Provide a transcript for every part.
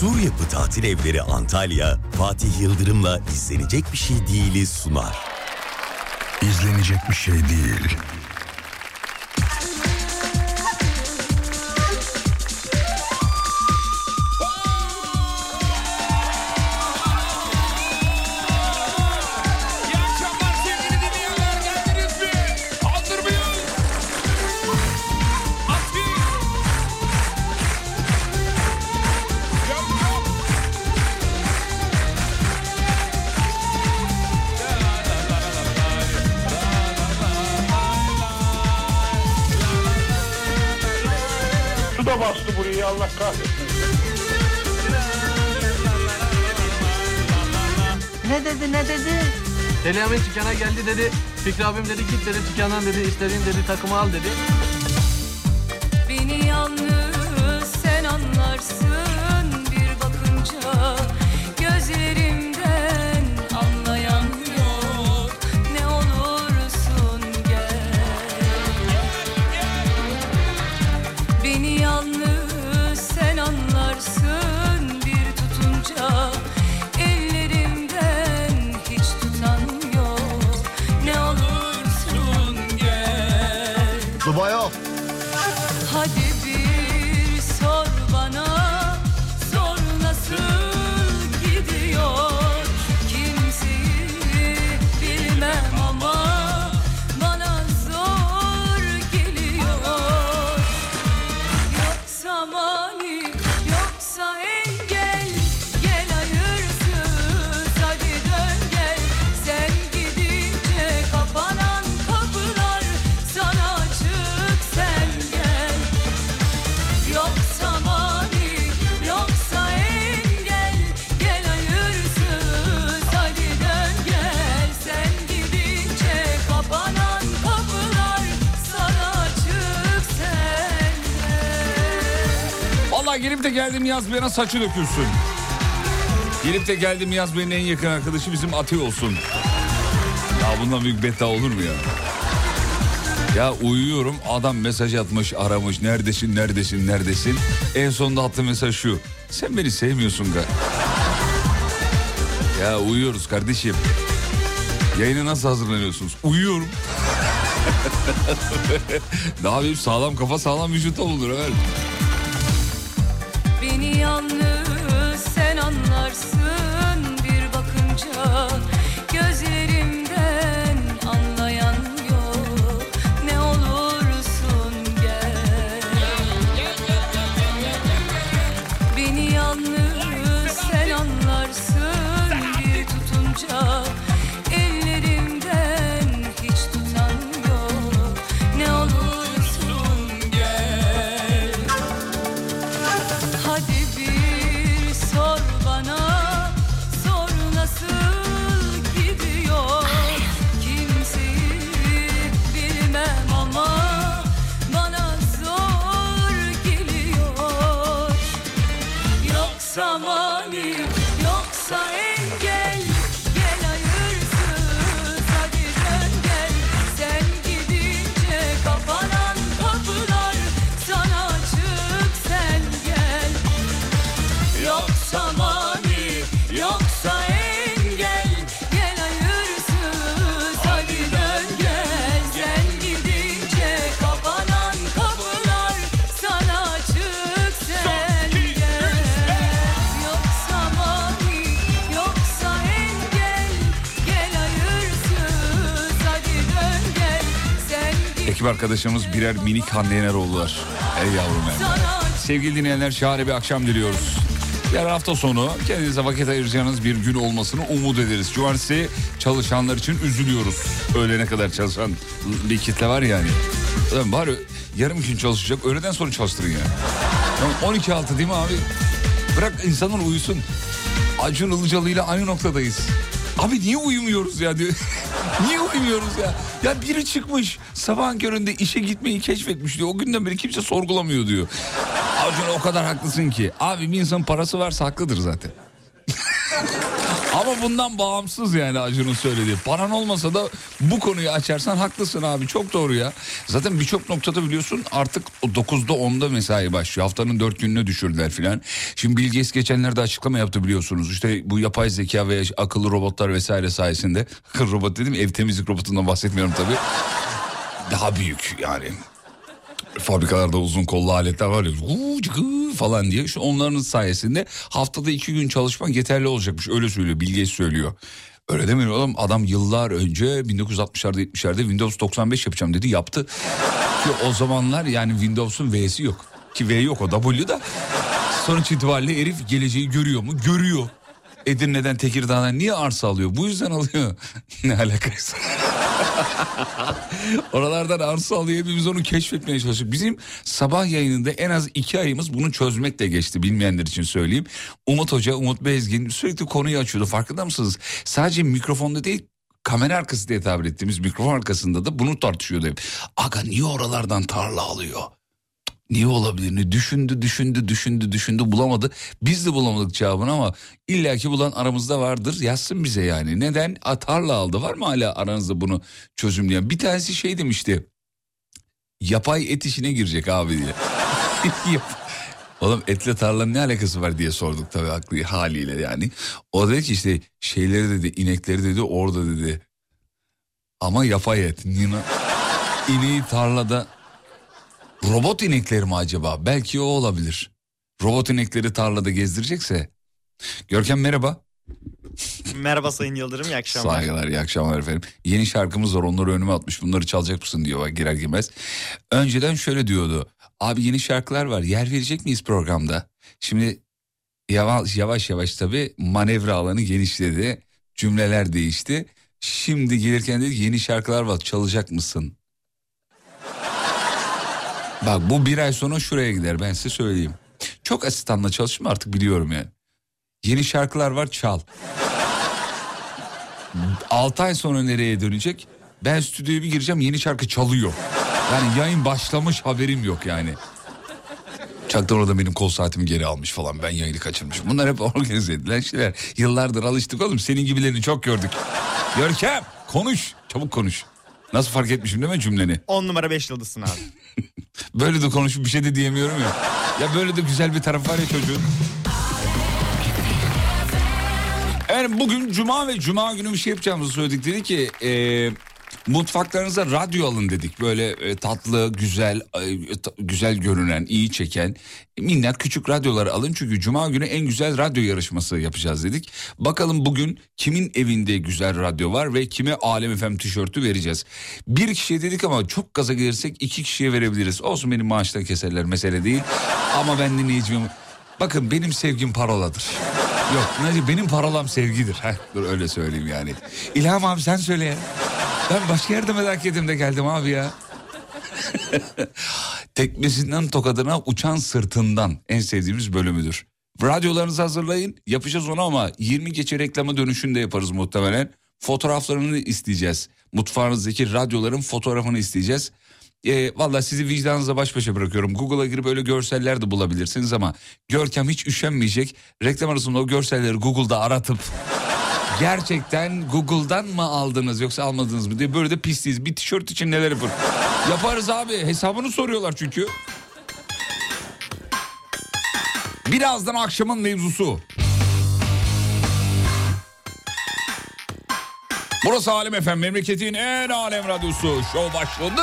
Sur Yapı Tatil Evleri Antalya, Fatih Yıldırım'la izlenecek bir şey değili sunar. İzlenecek bir şey değil. Dükkana geldi dedi. Fikri abim dedi git dedi dükkandan dedi istediğin dedi takımı al dedi. Geldim yaz bana saçı dökülsün. Gelip de geldim yaz benim en yakın arkadaşı bizim Ati olsun. Ya bundan büyük beta olur mu ya? Ya uyuyorum adam mesaj atmış aramış neredesin neredesin neredesin. En sonunda attığı mesaj şu. Sen beni sevmiyorsun ga. Ya uyuyoruz kardeşim. Yayına nasıl hazırlanıyorsunuz? Uyuyorum. ne yapayım sağlam kafa sağlam vücut olur evet. Yalnız sen anlarsın bir bakınca. Gözlerimden arkadaşımız birer minik Hande Yener oldular. Ey yavrum sana Sevgili dinleyenler şahane bir akşam diliyoruz. Yarın hafta sonu kendinize vakit ayıracağınız bir gün olmasını umut ederiz. Cumartesi çalışanlar için üzülüyoruz. Öğlene kadar çalışan bir kitle var yani. Ulan bari yarım gün çalışacak öğleden sonra çalıştırın ya. Yani 12 altı değil mi abi? Bırak insanlar uyusun. Acun Ilıcalı ile aynı noktadayız. Abi niye uyumuyoruz ya diyor. niye uyumuyoruz ya? Ya biri çıkmış sabahın köründe işe gitmeyi keşfetmiş diyor. O günden beri kimse sorgulamıyor diyor. Acun o kadar haklısın ki. Abi bir insanın parası varsa haklıdır zaten. Ama bundan bağımsız yani Acun'un söylediği. Paran olmasa da bu konuyu açarsan haklısın abi çok doğru ya. Zaten birçok noktada biliyorsun artık o 9'da 10'da mesai başlıyor. Haftanın 4 gününe düşürdüler filan. Şimdi Bill geçenlerde açıklama yaptı biliyorsunuz. İşte bu yapay zeka ve akıllı robotlar vesaire sayesinde. Akıllı robot dedim ev temizlik robotundan bahsetmiyorum tabii. Daha büyük yani fabrikalarda uzun kollu aletler var ya falan diye. İşte onların sayesinde haftada iki gün çalışmak yeterli olacakmış. Öyle söylüyor Bill Gates söylüyor. Öyle demiyor oğlum adam yıllar önce 1960'larda 70'lerde Windows 95 yapacağım dedi yaptı. Ki o zamanlar yani Windows'un V'si yok. Ki V yok o W da. Sonuç itibariyle herif geleceği görüyor mu? Görüyor. Edirne'den Tekirdağ'dan niye arsa alıyor? Bu yüzden alıyor. ne alakası? Oralardan arsa alıyor hepimiz onu keşfetmeye çalışıyoruz. Bizim sabah yayınında en az iki ayımız bunu çözmekle geçti bilmeyenler için söyleyeyim. Umut Hoca, Umut Bezgin sürekli konuyu açıyordu farkında mısınız? Sadece mikrofonda değil kamera arkası diye tabir ettiğimiz mikrofon arkasında da bunu tartışıyordu hep. Aga niye oralardan tarla alıyor? Niye olabilir? Düşündü, düşündü, düşündü, düşündü, bulamadı. Biz de bulamadık cevabını ama illaki bulan aramızda vardır. Yazsın bize yani. Neden? Atarla aldı. Var mı hala aranızda bunu çözümleyen? Bir tanesi şey demişti. Yapay et işine girecek abi diye. Oğlum etle tarlanın ne alakası var diye sorduk tabii haklı haliyle yani. O dedi ki işte şeyleri dedi, inekleri dedi orada dedi. Ama yapay et. Nina, ineği tarlada Robot inekleri mi acaba? Belki o olabilir. Robot inekleri tarlada gezdirecekse. Görkem merhaba. Merhaba Sayın Yıldırım, iyi akşamlar. Saygılar, iyi akşamlar efendim. Yeni şarkımız var onları önüme atmış. Bunları çalacak mısın diyor bak girer girmez. Önceden şöyle diyordu. Abi yeni şarkılar var yer verecek miyiz programda? Şimdi yavaş yavaş yavaş tabii manevra alanı genişledi. Cümleler değişti. Şimdi gelirken dedi yeni şarkılar var çalacak mısın? Bak bu bir ay sonra şuraya gider ben size söyleyeyim. Çok asistanla çalıştım artık biliyorum yani. Yeni şarkılar var çal. 6 ay sonra nereye dönecek? Ben stüdyoya bir gireceğim yeni şarkı çalıyor. Yani yayın başlamış haberim yok yani. Çaktan orada benim kol saatimi geri almış falan. Ben yayını kaçırmışım. Bunlar hep organize edilen şeyler. Yıllardır alıştık oğlum. Senin gibilerini çok gördük. Görkem konuş. Çabuk konuş. Nasıl fark etmişim değil mi cümleni? 10 numara 5 yıldızsın abi. Böyle de konuşup bir şey de diyemiyorum ya. Ya böyle de güzel bir taraf var ya çocuğun. Evet bugün cuma ve cuma günü bir şey yapacağımızı söyledik. Dedi ki e, mutfaklarınıza radyo alın dedik. Böyle e, tatlı, güzel, e, ta- güzel görünen, iyi çeken minnak küçük radyoları alın. Çünkü cuma günü en güzel radyo yarışması yapacağız dedik. Bakalım bugün kimin evinde güzel radyo var ve kime Alem FM tişörtü vereceğiz. Bir kişiye dedik ama çok gaza gelirsek iki kişiye verebiliriz. Olsun benim maaştan keserler mesele değil. Ama ben dinleyicim... Bakın benim sevgim paroladır. Yok Naci benim parolam sevgidir. Heh, dur öyle söyleyeyim yani. İlham abi sen söyle ya. Ben başka yerde merak ettim de geldim abi ya. Tekmesinden tokadına uçan sırtından en sevdiğimiz bölümüdür. Radyolarınızı hazırlayın yapacağız onu ama 20 geçe reklama dönüşünde yaparız muhtemelen. Fotoğraflarını isteyeceğiz. Mutfağınızdaki radyoların fotoğrafını isteyeceğiz. E, Valla sizi vicdanınıza baş başa bırakıyorum. Google'a girip öyle görseller de bulabilirsiniz ama Görkem hiç üşenmeyecek. Reklam arasında o görselleri Google'da aratıp gerçekten Google'dan mı aldınız yoksa almadınız mı diye böyle de pisliyiz. Bir tişört için neler yapar? Yaparız abi hesabını soruyorlar çünkü. Birazdan akşamın mevzusu. Burası Alem Efem memleketin en alem radyosu. Şov başladı.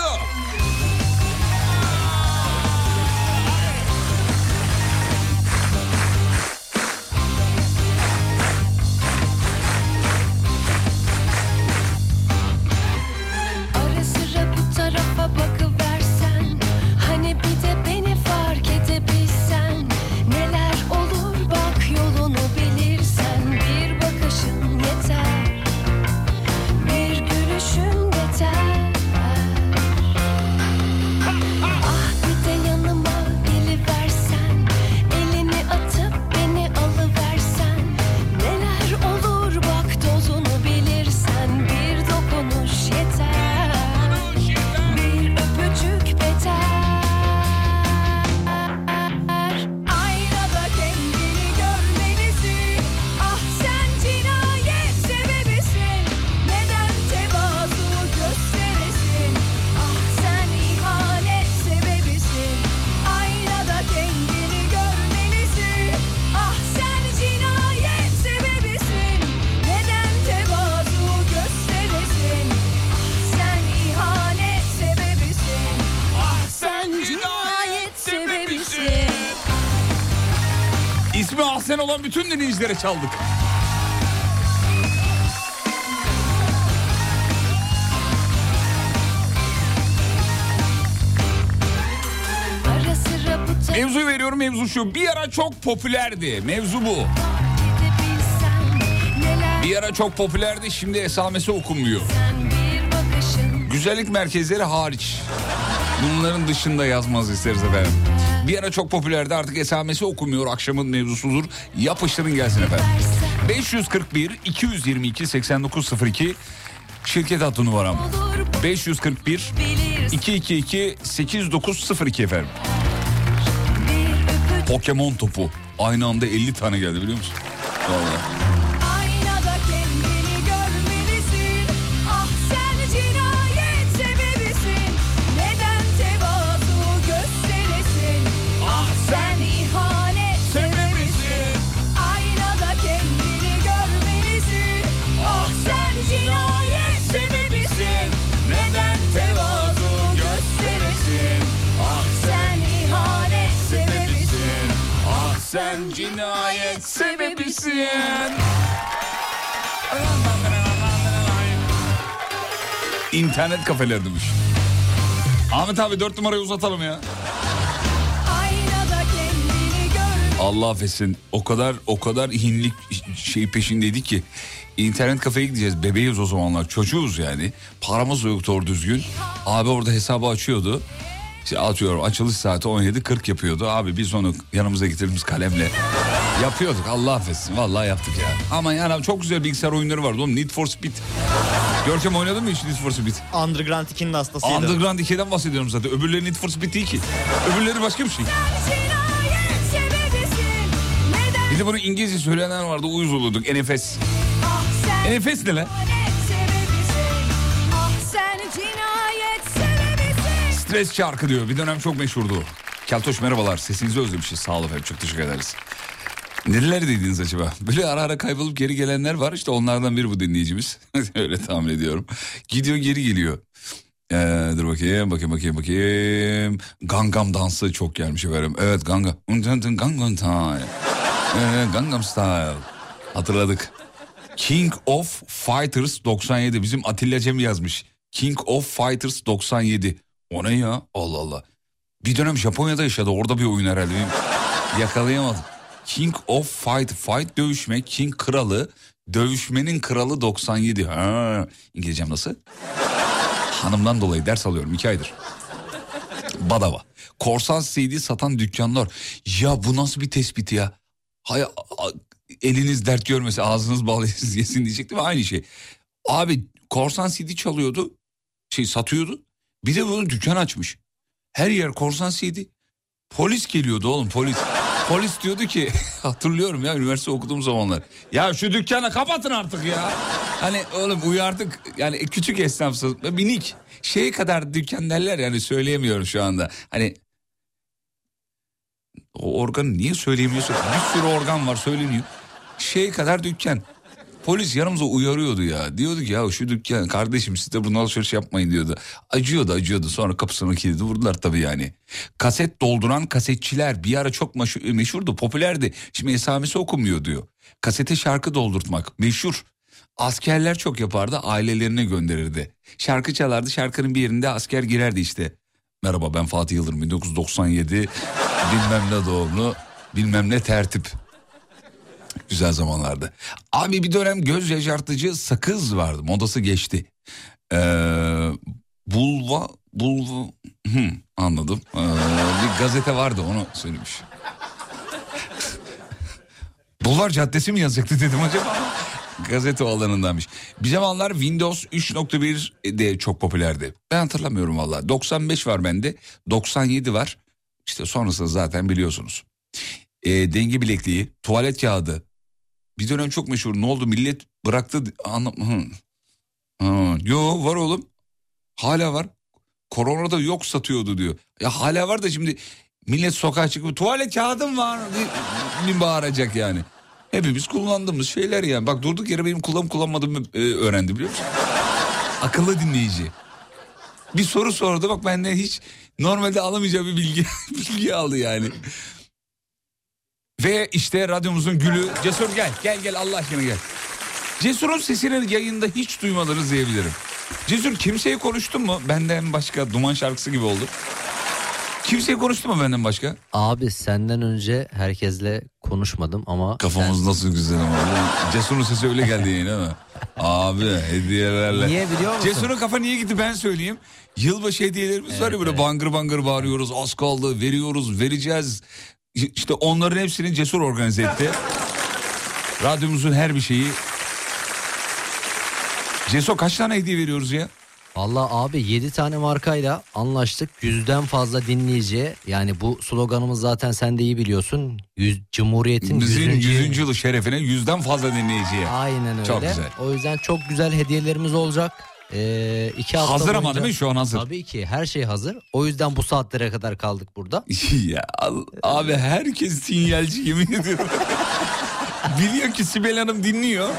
İsmi Ahsen olan bütün dinleyicilere çaldık. Mevzuyu veriyorum mevzu şu. Bir ara çok popülerdi. Mevzu bu. Bir ara çok popülerdi şimdi esamesi okunmuyor. Güzellik merkezleri hariç. Bunların dışında yazmaz isteriz efendim. Bir ara çok popülerdi artık esamesi okunmuyor akşamın mevzusudur. Yapıştırın gelsin efendim. 541 222 8902 şirket hattı numaram. olur 541 bilirsin 222 8902 efendim. Pokemon topu. Aynı anda 50 tane geldi biliyor musun? Vallahi. Cinayet sebebisin. İnternet kafeler demiş. Ahmet abi dört numarayı uzatalım ya. Allah affetsin. O kadar o kadar hinlik şey peşindeydi ki. internet kafeye gideceğiz. Bebeğiz o zamanlar. Çocuğuz yani. Paramız da yoktu orada düzgün. Abi orada hesabı açıyordu. İşte atıyorum açılış saati 17.40 yapıyordu. Abi biz onu yanımıza getirdiğimiz kalemle yapıyorduk. Allah affetsin. Vallahi yaptık ya. Ama yani çok güzel bilgisayar oyunları vardı. Oğlum Need for Speed. Görkem oynadın mı hiç Need for Speed? Underground 2'nin de hastasıydı. Underground 2'den bahsediyorum zaten. Öbürleri Need for Speed değil ki. Öbürleri başka bir şey. Bir de bunu İngilizce söyleyenler vardı. Uyuz olurduk. Sen NFS ne lan? Stres şarkı diyor. Bir dönem çok meşhurdu. Keltoş merhabalar. Sesinizi özlemişiz. Sağ olun efendim. Çok teşekkür ederiz. Nerelerdeydiniz acaba? Böyle ara ara kaybolup geri gelenler var. İşte onlardan biri bu dinleyicimiz. Öyle tahmin ediyorum. Gidiyor geri geliyor. Ee, dur bakayım bakayım bakayım bakayım. Gangnam dansı çok gelmiş efendim. Evet Gangnam. Gangnam Style. Ee, Gangnam Style. Hatırladık. King of Fighters 97. Bizim Atilla Cem yazmış. King of Fighters 97. O ne ya? Allah Allah. Bir dönem Japonya'da yaşadı. Orada bir oyun herhalde. Yakalayamadım. King of Fight. Fight dövüşme. King kralı. Dövüşmenin kralı 97. Ha, İngilizcem nasıl? Hanımdan dolayı ders alıyorum iki aydır. Badava. Korsan CD satan dükkanlar. Ya bu nasıl bir tespit ya? Hay, eliniz dert görmese ağzınız bal yesin diyecektim. Aynı şey. Abi korsan CD çalıyordu. Şey satıyordu. Bir de bunu dükkan açmış. Her yer korsan CD. Polis geliyordu oğlum polis. Polis diyordu ki hatırlıyorum ya üniversite okuduğum zamanlar. Ya şu dükkanı kapatın artık ya. Hani oğlum uyardık yani küçük esnafsız minik şey kadar dükkan derler yani söyleyemiyorum şu anda. Hani o organı niye söyleyemiyorsun? Bir sürü organ var söyleniyor. Şey kadar dükkan. Polis yanımıza uyarıyordu ya. Diyordu ki ya şu dükkan kardeşim siz de bunu alışveriş yapmayın diyordu. Acıyordu acıyordu sonra kapısını kilidi vurdular tabii yani. Kaset dolduran kasetçiler bir ara çok meşhur, meşhurdu popülerdi. Şimdi esamesi okunmuyor diyor. Kasete şarkı doldurtmak meşhur. Askerler çok yapardı ailelerine gönderirdi. Şarkı çalardı şarkının bir yerinde asker girerdi işte. Merhaba ben Fatih Yıldırım 1997 bilmem ne doğumlu bilmem ne tertip. Güzel zamanlardı. Abi bir dönem göz yaşartıcı sakız vardı. Modası geçti. Ee, bulva, bulva... Hı, anladım. Ee, bir gazete vardı onu söylemiş. Bulvar Caddesi mi yazacaktı dedim acaba? Gazete alanındanmış. Bir zamanlar Windows 3.1 de çok popülerdi. Ben hatırlamıyorum valla. 95 var bende. 97 var. İşte sonrasında zaten biliyorsunuz. Ee, denge bilekliği, tuvalet kağıdı. Bir dönem çok meşhur. Ne oldu millet bıraktı. Anlam Hı. Ha, Yo var oğlum. Hala var. Koronada yok satıyordu diyor. Ya hala var da şimdi millet sokağa çıkıp tuvalet kağıdım var diye bağıracak yani. Hepimiz kullandığımız şeyler yani. Bak durduk yere benim kullanıp kullanmadığımı e, öğrendi biliyor musun? Akıllı dinleyici. Bir soru sordu bak benden hiç normalde alamayacağı bir bilgi bilgi aldı yani. Ve işte radyomuzun gülü Cesur gel gel gel Allah aşkına gel. Cesur'un sesini yayında hiç duymadınız diyebilirim. Cesur kimseye konuştun mu? Benden başka Duman şarkısı gibi oldu. Kimseye konuştun mu benden başka? Abi senden önce herkesle konuşmadım ama Kafamız sen- nasıl güzel ama. Cesur'un sesi öyle geldi yine mi? Abi hediyelerle. Niye biliyor musun? Cesur'un kafa niye gitti ben söyleyeyim. Yılbaşı hediyelerimiz var ya böyle bangır bangır bağırıyoruz. Az kaldı veriyoruz vereceğiz. İşte onların hepsini Cesur organize etti. Radyomuzun her bir şeyi. Cesur kaç tane hediye veriyoruz ya? Valla abi 7 tane markayla anlaştık. Yüzden fazla dinleyiciye yani bu sloganımız zaten sen de iyi biliyorsun. Yüz, Cumhuriyet'in Bizim 100. 100. yılı şerefine yüzden fazla dinleyiciye. Aynen öyle. Çok güzel. O yüzden çok güzel hediyelerimiz olacak. Ee, iki hafta Hazır ama boyunca- değil mi? Şu an hazır. Tabii ki her şey hazır. O yüzden bu saatlere kadar kaldık burada. ya abi herkes sinyalci yemin ediyorum. Biliyor ki Sibel Hanım dinliyor.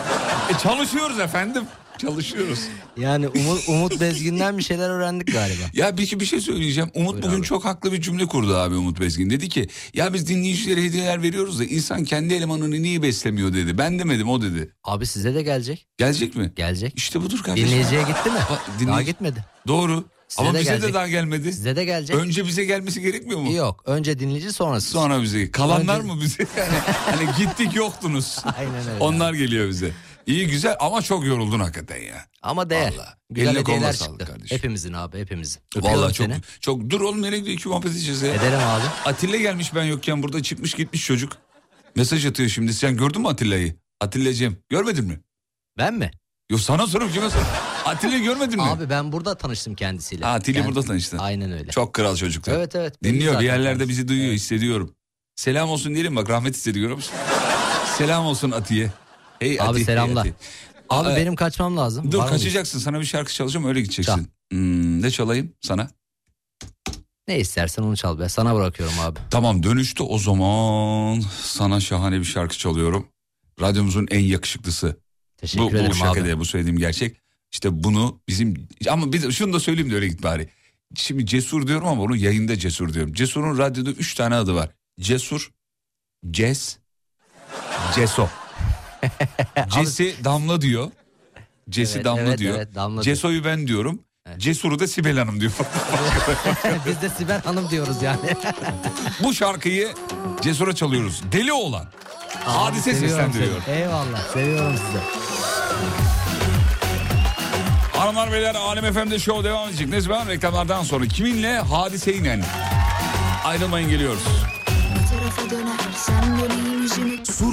E çalışıyoruz efendim. Çalışıyoruz. Yani Umut, Umut Bezgin'den bir şeyler öğrendik galiba. Ya bir, bir şey söyleyeceğim. Umut bugün çok haklı bir cümle kurdu abi Umut Bezgin. Dedi ki ya biz dinleyicilere hediyeler veriyoruz da insan kendi elemanını niye beslemiyor dedi. Ben demedim o dedi. Abi size de gelecek. Gelecek mi? Gelecek. İşte budur kardeşim. Dinleyiciye gitti mi? Bak, dinleyici- Daha gitmedi. Doğru. Size Ama de bize de gelecek. daha gelmedi. Size de gelecek. Önce bize gelmesi gerekmiyor mu? Yok. Önce dinleyici sonra siz. Sonra bize. Kalanlar Önce- mı bize? Yani, hani gittik yoktunuz. Aynen öyle. Onlar geliyor bize. İyi güzel ama çok yoruldun hakikaten ya. Ama değer. Vallahi. Güzel Eline koluna hediyeler sağlık çıktı. kardeşim. Hepimizin abi hepimizin. Öpüyorum Vallahi çok seni. çok dur oğlum nereye gidiyor iki muhabbet edeceğiz ya. Ederim abi. Atilla gelmiş ben yokken burada çıkmış gitmiş çocuk. Mesaj atıyor şimdi. Sen gördün mü Atilla'yı? Atilla'cığım görmedin mi? Ben mi? Yok sana soruyorum kime soruyorum. Atilla'yı görmedin mi? Abi ben burada tanıştım kendisiyle. Ha, Atilla Kend- burada tanıştın. Aynen öyle. Çok kral çocuklar. Evet evet. Dinliyor bir zaten yerlerde bizi duyuyor hissediyorum. Selam olsun diyelim bak rahmet hissediyorum. Selam olsun Atiye. Hey Abi Ati, hey selamlar. Ati. Abi Aa, benim kaçmam lazım. Dur Var mı kaçacaksın sana bir şarkı çalacağım öyle gideceksin. Hmm, ne çalayım sana? Ne istersen onu çal be. Sana bırakıyorum abi. Tamam dönüşte o zaman sana şahane bir şarkı çalıyorum. Radyomuzun en yakışıklısı. Teşekkür bu, ederim bu şaka abi. değil bu söylediğim gerçek. İşte bunu bizim ama bir de şunu da söyleyeyim de öyle git bari. Şimdi cesur diyorum ama onu yayında cesur diyorum. Cesur'un radyoda üç tane adı var. Cesur, Ces, Ceso. Cesi Damla diyor. Cesi Evet, Damla evet, diyor. evet, Damla diyor. Ceso'yu ben diyorum. Cesur'u da Sibel Hanım diyor. Biz de Sibel Hanım diyoruz yani. bu şarkıyı Cesur'a çalıyoruz. Deli olan. Hadise Seviyorum seslendiriyor. seni. Eyvallah. Seviyorum sizi. Hanımlar beyler Alem FM'de show devam edecek. Ne zaman reklamlardan sonra kiminle hadiseyle ayrılmayın geliyoruz. Bir tarafa döneyim yüzünü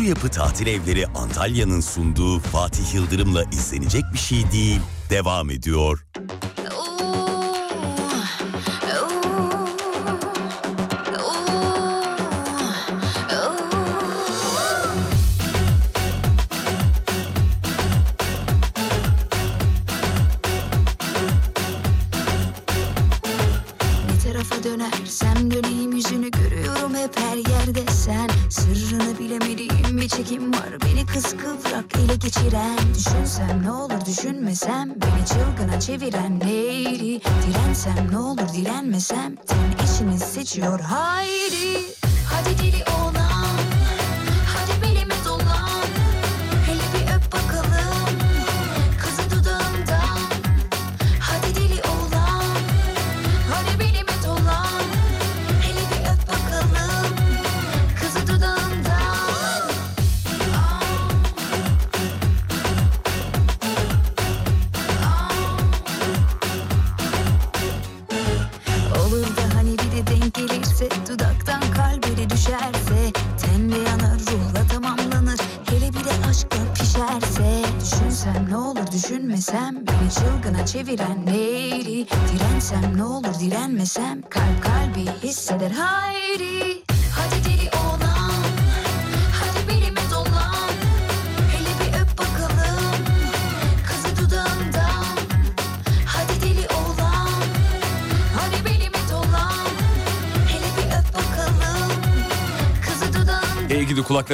Sur Yapı Tatil Evleri Antalya'nın sunduğu Fatih Yıldırım'la izlenecek bir şey değil devam ediyor.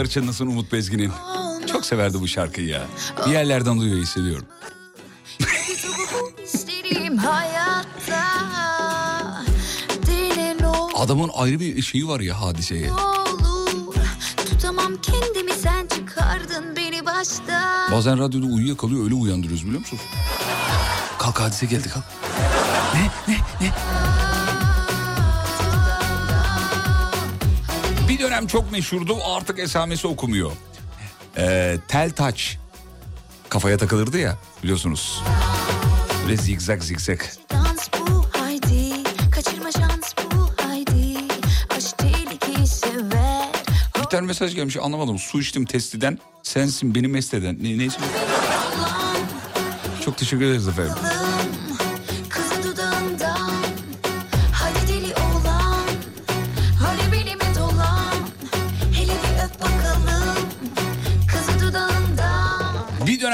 Çınlasın Umut Bezgin'in. Çok severdi bu şarkıyı ya. Bir yerlerden duyuyor hissediyorum. Adamın ayrı bir şeyi var ya hadiseye. Tutamam Şimdi mi sen çıkardın beni baştan Bazen radyoda uyuyakalıyor öyle uyandırıyoruz biliyor musunuz? Kalk hadise geldi kalk. Ne ne ne? Bir dönem çok meşhurdu artık esamesi okumuyor. Ee, tel taç. Kafaya takılırdı ya biliyorsunuz. Böyle zigzag zigzag. Bir tane mesaj gelmiş anlamadım. Su içtim testiden sensin beni mest eden. Ne, neyse. Çok teşekkür ederiz efendim.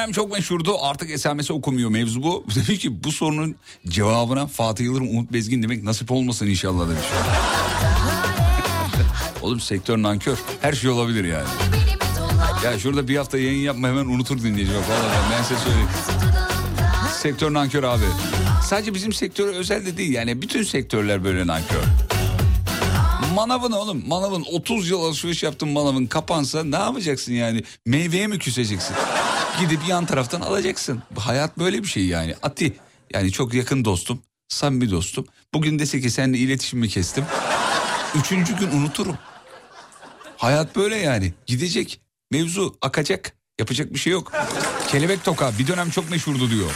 Dönem çok meşhurdu artık esamesi okumuyor mevzu bu. Demiş ki bu sorunun cevabına Fatih Yıldırım Umut Bezgin demek nasip olmasın inşallah demiş. Oğlum sektör nankör. Her şey olabilir yani. Ya şurada bir hafta yayın yapma hemen unutur dinleyici. Vallahi ben size söyleyeyim. Sektör nankör abi. Sadece bizim sektör özel de değil yani bütün sektörler böyle nankör. Manavın oğlum manavın 30 yıl alışveriş yaptın manavın kapansa ne yapacaksın yani? Meyveye mi küseceksin? Gidip yan taraftan alacaksın. Hayat böyle bir şey yani. Ati yani çok yakın dostum, samimi dostum. Bugün dese ki seninle iletişimimi kestim. Üçüncü gün unuturum. Hayat böyle yani. Gidecek. Mevzu akacak. Yapacak bir şey yok. Kelebek toka bir dönem çok meşhurdu diyor.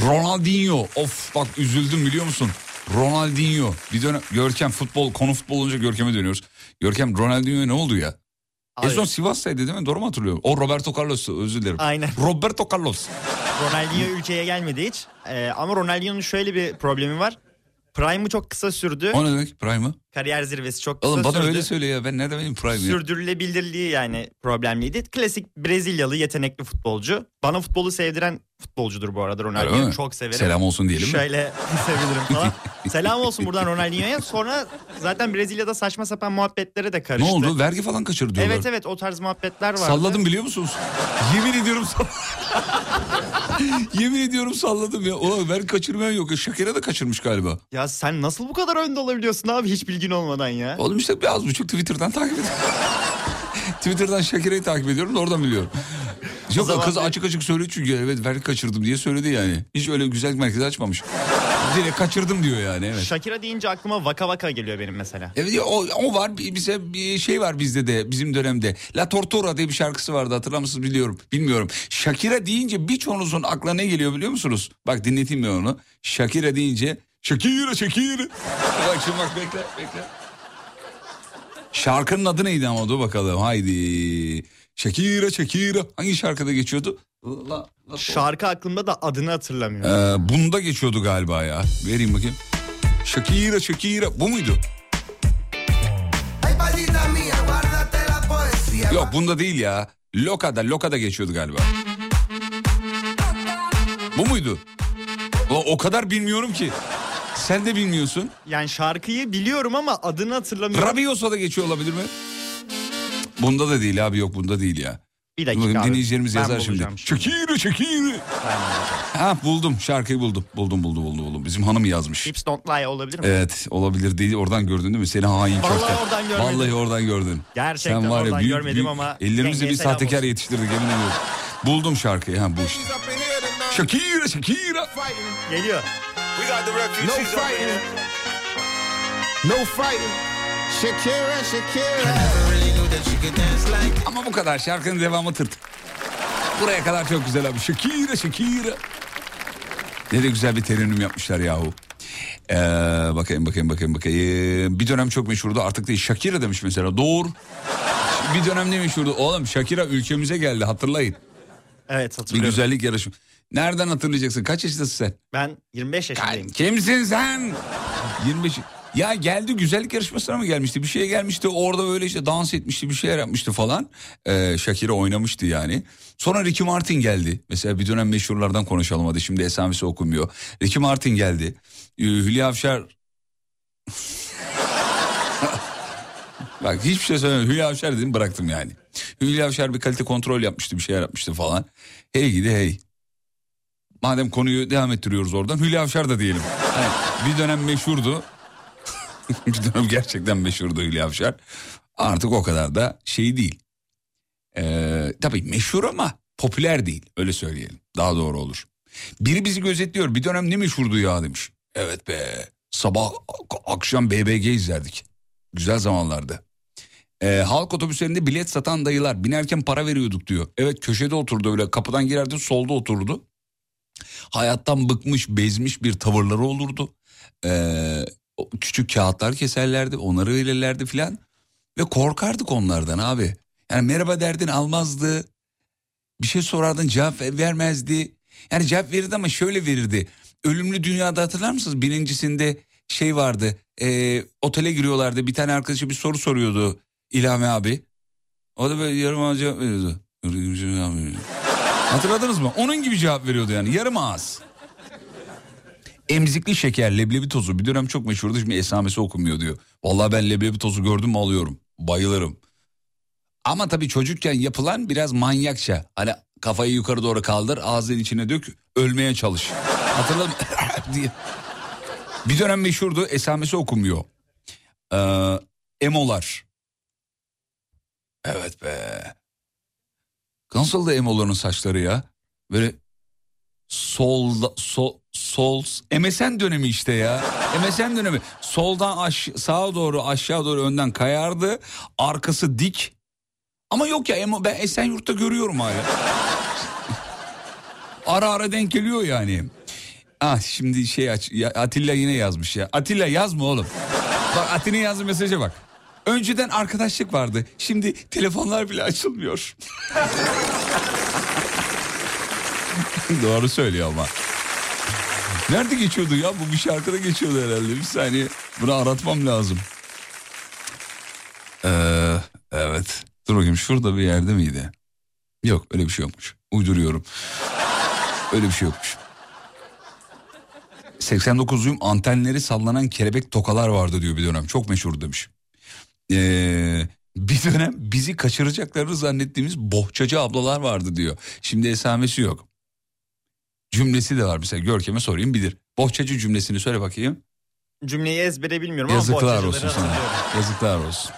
Ronaldinho. Of bak üzüldüm biliyor musun? Ronaldinho. Bir dönem Görkem futbol konu futbol olunca Görkem'e dönüyoruz. Görkem Ronaldinho'ya ne oldu ya? En son Sivas'taydı değil mi? Doğru mu hatırlıyorum? O Roberto Carlos'tu özür dilerim. Aynen. Roberto Carlos. Ronaldinho ülkeye gelmedi hiç. Ee, ama Ronaldinho'nun şöyle bir problemi var. Prime'ı çok kısa sürdü. O ne demek Prime'ı? Kariyer zirvesi çok kısa Oğlum bana sürdü. öyle söyle ya ben nerede benim Prime'ı? Sürdürülebilirliği yani problemliydi. Klasik Brezilyalı yetenekli futbolcu. Bana futbolu sevdiren futbolcudur bu arada Öyle Ronaldinho. mi? Çok severim. Selam olsun diyelim mi? Şöyle sevebilirim falan. Selam olsun buradan Ronaldinho'ya. Sonra zaten Brezilya'da saçma sapan muhabbetlere de Ne karıştı. oldu? Vergi falan kaçır diyorlar. Evet evet o tarz muhabbetler vardı. Salladım biliyor musunuz? Yemin ediyorum salladım. Yemin ediyorum salladım ya. O vergi kaçırmayan yok. Şakir'e de kaçırmış galiba. Ya sen nasıl bu kadar önde olabiliyorsun abi hiç bilgin olmadan ya? Oğlum işte bir az buçuk Twitter'dan takip ediyorum. Twitter'dan Şakire'yi takip ediyorum da oradan biliyorum. Yok zaman kız açık açık söylüyor çünkü evet vergi kaçırdım diye söyledi yani. Hiç öyle güzel merkezi açmamış. Direkt kaçırdım diyor yani evet. Shakira deyince aklıma vaka vaka geliyor benim mesela. Evet o, o var bi- bize bir şey var bizde de bizim dönemde. La Tortura diye bir şarkısı vardı hatırlar mısınız biliyorum. Bilmiyorum. Shakira deyince birçoğunuzun aklına ne geliyor biliyor musunuz? Bak dinleteyim ben onu. Shakira deyince Shakira Shakira. bak şimdi bak bekle bekle. Şarkının adı neydi ama dur bakalım haydi. Shakira Shakira hangi şarkıda geçiyordu? La, la, Şarkı aklımda da adını hatırlamıyorum. ee, bunda geçiyordu galiba ya. Vereyim bakayım. Shakira Shakira bu muydu? Yok bunda değil ya. Loka'da Loka'da geçiyordu galiba. Bu muydu? O, o kadar bilmiyorum ki. Sen de bilmiyorsun. Yani şarkıyı biliyorum ama adını hatırlamıyorum. Rabiosa'da geçiyor olabilir mi? Bunda da değil abi yok bunda değil ya. Bir dakika abi. dinleyicilerimiz Ben yazar şimdi. şimdi. Shakira Shakira. Ha buldum şarkıyı buldum. Buldum buldum buldum buldum. Bizim hanım yazmış. Hips Don't Lie olabilir mi? Evet olabilir değil oradan gördün değil mi? Seni hain Vallahi köfte. oradan görmedim. Vallahi oradan gördün. Gerçekten Sen var ya oradan büyük, görmedim büyük, ama Ellerimizle bir sahtekar olsun. yetiştirdik emin ediyorum. Buldum şarkıyı ha bu işte. Shakira Shakira. Geliyor. No fighting. No fighting. Shakira, Shakira. Ama bu kadar şarkının devamı tırt. Buraya kadar çok güzel abi. Shakira Shakira. Ne de güzel bir terenüm yapmışlar yahu. Ee, bakayım bakayım bakayım bakayım. Bir dönem çok meşhurdu artık değil. Shakira demiş mesela doğru. Bir dönem ne meşhurdu? Oğlum Shakira ülkemize geldi hatırlayın. Evet Bir hatırlıyorum. güzellik yarışımı. Nereden hatırlayacaksın? Kaç yaşındasın sen? Ben 25 yaşındayım. Kimsin sen? 25. Ya geldi güzellik yarışmasına mı gelmişti? Bir şeye gelmişti. Orada böyle işte dans etmişti, bir şeyler yapmıştı falan. Ee, Shakira oynamıştı yani. Sonra Ricky Martin geldi. Mesela bir dönem meşhurlardan konuşalım hadi. Şimdi esamesi okunmuyor. Ricky Martin geldi. Ee, Hülya Avşar Bak hiçbir şey söylemedim. Hülya Avşar dedim bıraktım yani. Hülya Avşar bir kalite kontrol yapmıştı bir şeyler yapmıştı falan. Hey gidi hey. Madem konuyu devam ettiriyoruz oradan Hülya Avşar da diyelim. Yani bir dönem meşhurdu. bir dönem gerçekten meşhurdu Hülya Avşar. Artık o kadar da şey değil. Ee, tabii meşhur ama popüler değil öyle söyleyelim. Daha doğru olur. Biri bizi gözetliyor bir dönem ne meşhurdu ya demiş. Evet be sabah akşam BBG izlerdik. Güzel zamanlardı. Ee, halk otobüslerinde bilet satan dayılar binerken para veriyorduk diyor. Evet köşede oturdu öyle kapıdan girerdi solda oturdu. Hayattan bıkmış bezmiş bir tavırları olurdu. Ee, küçük kağıtlar keserlerdi onları verirlerdi filan. Ve korkardık onlardan abi. Yani merhaba derdin almazdı. Bir şey sorardın cevap vermezdi. Yani cevap verirdi ama şöyle verirdi. Ölümlü Dünya'da hatırlar mısınız? Birincisinde şey vardı. E, otele giriyorlardı. Bir tane arkadaşı bir soru soruyordu İlhami abi. O da böyle yarım ağız cevap veriyordu. Hatırladınız mı? Onun gibi cevap veriyordu yani. Yarım ağız. Emzikli şeker, leblebi tozu. Bir dönem çok meşhurdu. Şimdi esamesi okunmuyor diyor. Vallahi ben leblebi tozu gördüm mü alıyorum. Bayılırım. Ama tabii çocukken yapılan biraz manyakça. Hani kafayı yukarı doğru kaldır, ağzının içine dök, ölmeye çalış. Hatırladın mı? diye. Bir dönem meşhurdu, esamesi okunmuyor. Ee, emolar. Evet be. Nasıl da emoların saçları ya? Böyle sol sol MSN dönemi işte ya. MSN dönemi. Soldan aş sağa doğru aşağı doğru önden kayardı. Arkası dik. Ama yok ya ben Esenyurt'ta görüyorum hala. ara ara denk geliyor yani. Ah şimdi şey aç ya, Atilla yine yazmış ya. Atilla yazma oğlum. Bak Atilla yazdığı mesaja bak. Önceden arkadaşlık vardı. Şimdi telefonlar bile açılmıyor. Doğru söylüyor ama. Nerede geçiyordu ya? Bu bir şarkıda geçiyordu herhalde. Bir saniye. Bunu aratmam lazım. Ee, evet. Dur bakayım şurada bir yerde miydi? Yok öyle bir şey yokmuş. Uyduruyorum. Öyle bir şey yokmuş. 89'luyum antenleri sallanan kelebek tokalar vardı diyor bir dönem. Çok meşhur demiş. Ee, bir dönem bizi kaçıracaklarını zannettiğimiz bohçacı ablalar vardı diyor. Şimdi esamesi yok. Cümlesi de var mesela Görkem'e sorayım bilir. Bohçacı cümlesini söyle bakayım. Cümleyi ezbere bilmiyorum Yazıklar ama olsun bohçacıları sana. Yazıklar olsun.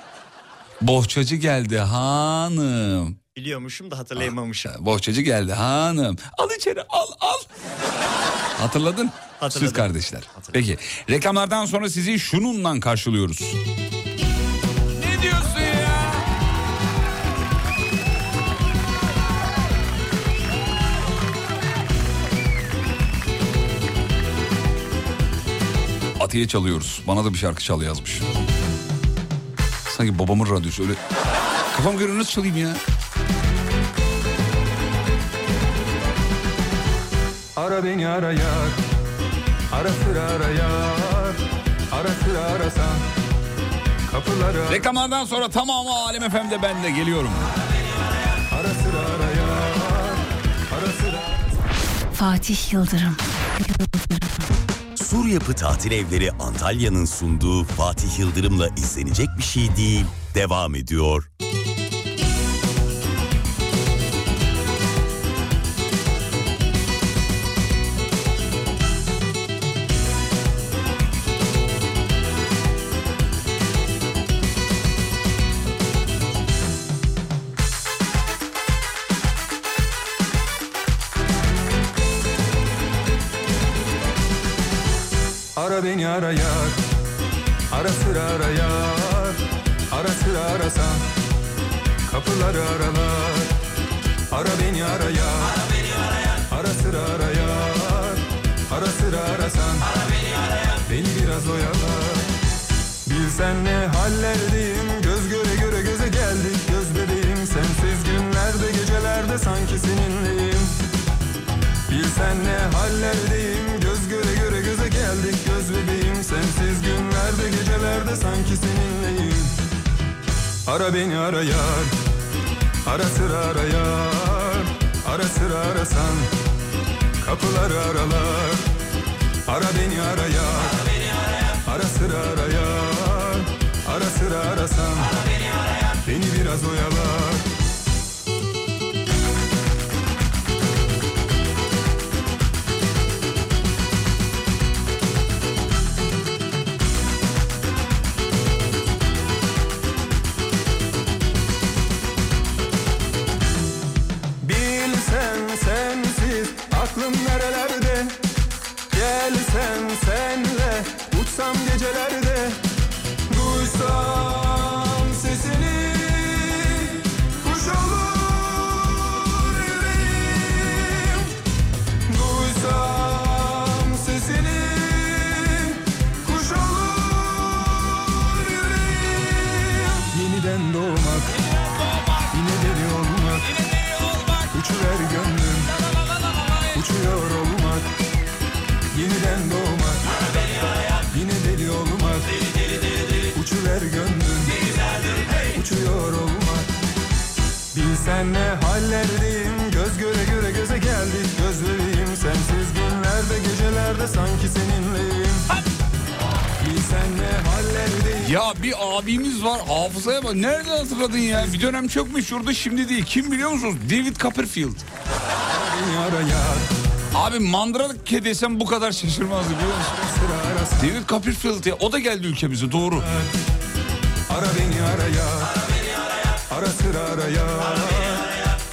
Bohçacı geldi hanım. Biliyormuşum da hatırlayamamışım. Bohçacı geldi hanım. Al içeri al al. Hatırladın? Hatırladım. Siz kardeşler. Peki reklamlardan sonra sizi şununla karşılıyoruz. Ne diyorsun Atiye çalıyoruz. Bana da bir şarkı çal yazmış. Sanki babamın radyosu öyle. Kafam göre nasıl çalayım ya? Ara beni ara yar Ara sıra ara yar Ara sıra arasan Kapıları Reklamlardan sonra tamamı Alem FM'de ben de geliyorum. Ara sıra ara yar Ara sıra Fatih Yıldırım. Sur Yapı Tatil Evleri Antalya'nın sunduğu Fatih Yıldırım'la izlenecek bir şey değil. Devam ediyor. Kapıları aralar Ara beni ara yar Ara sıra ara yar Ara sıra arasan. Beni biraz oyalar Bilsen ne hallerdeyim. Göz göre göre göze geldik. Göz bebeğim sensiz günlerde gecelerde sanki seninleyim. Bilsen ne hallerdeyim. Göz göre göre göze geldik. Göz bebeğim sensiz günlerde gecelerde sanki seninleyim. Ara beni ara yar Ara sıra ara yar Ara sıra arasan. Kapıları aralar. Ara beni ara yar Ara sıra ara yar Ara sıra arasan. Beni biraz oyalar gecelerden hafızaya bak. Nerede hatırladın ya? Bir dönem çok meşhurdu şimdi değil. Kim biliyor musunuz? David Copperfield. Abi mandrake desem bu kadar şaşırmazdı biliyor musun? David Copperfield ya. O da geldi ülkemize doğru. Ara beni araya Ara sıra araya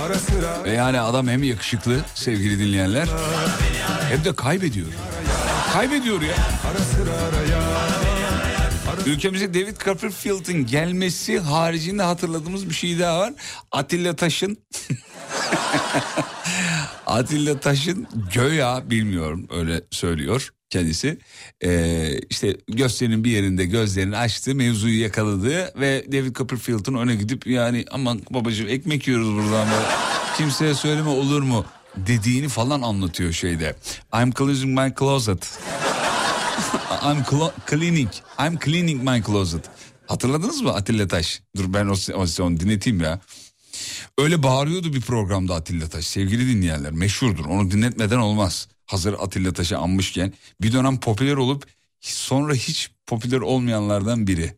Ara sıra Ve yani adam hem yakışıklı sevgili dinleyenler hem de kaybediyor. Kaybediyor ya. Ara sıra araya Ülkemize David Copperfield'ın gelmesi haricinde hatırladığımız bir şey daha var. Atilla Taş'ın Atilla Taş'ın göya bilmiyorum öyle söylüyor kendisi. Ee, işte gösterinin bir yerinde gözlerini açtı mevzuyu yakaladı ve David Copperfield'ın öne gidip yani aman babacığım ekmek yiyoruz buradan böyle. kimseye söyleme olur mu dediğini falan anlatıyor şeyde. I'm closing my closet. I'm cleaning. I'm cleaning my closet. Hatırladınız mı Atilla Taş? Dur ben o, o, onu dinleteyim ya. Öyle bağırıyordu bir programda Atilla Taş. Sevgili dinleyenler meşhurdur. Onu dinletmeden olmaz. Hazır Atilla Taş'ı anmışken bir dönem popüler olup sonra hiç popüler olmayanlardan biri.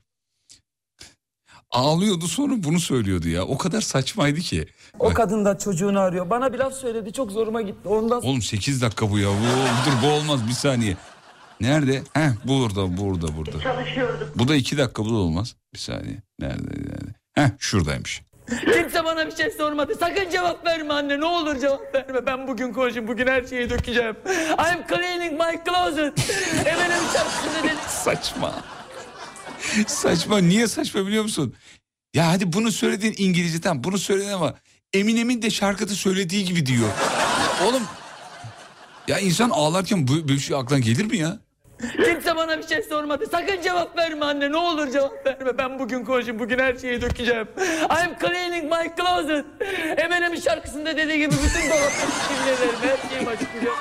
Ağlıyordu sonra bunu söylüyordu ya. O kadar saçmaydı ki. O kadın da çocuğunu arıyor. Bana bir laf söyledi çok zoruma gitti. Ondan Oğlum 8 dakika bu ya. Bu, dur bu olmaz bir saniye. Nerede? Heh burada burada burada. Çalışıyordum. Bu da 2 dakika bu da olmaz. Bir saniye. Nerede nerede? Heh şuradaymış. Kimse bana bir şey sormadı. Sakın cevap verme anne. Ne olur cevap verme. Ben bugün konuşayım. Bugün her şeyi dökeceğim. I'm cleaning my closet. Efendim şarkısını dedi. Saçma. saçma. Niye saçma biliyor musun? Ya hadi bunu söylediğin İngilizce tamam bunu söyledin ama Eminem'in de şarkıda söylediği gibi diyor. Oğlum ya insan ağlarken bu, böyle bir şey aklına gelir mi ya? Kimse bana bir şey sormadı. Sakın cevap verme anne. Ne olur cevap verme. Ben bugün konuşayım. Bugün her şeyi dökeceğim. I'm cleaning my closet. Eminem'in şarkısında dediği gibi bütün dolapları kirlelerim. Her şeyi açıklayacağım.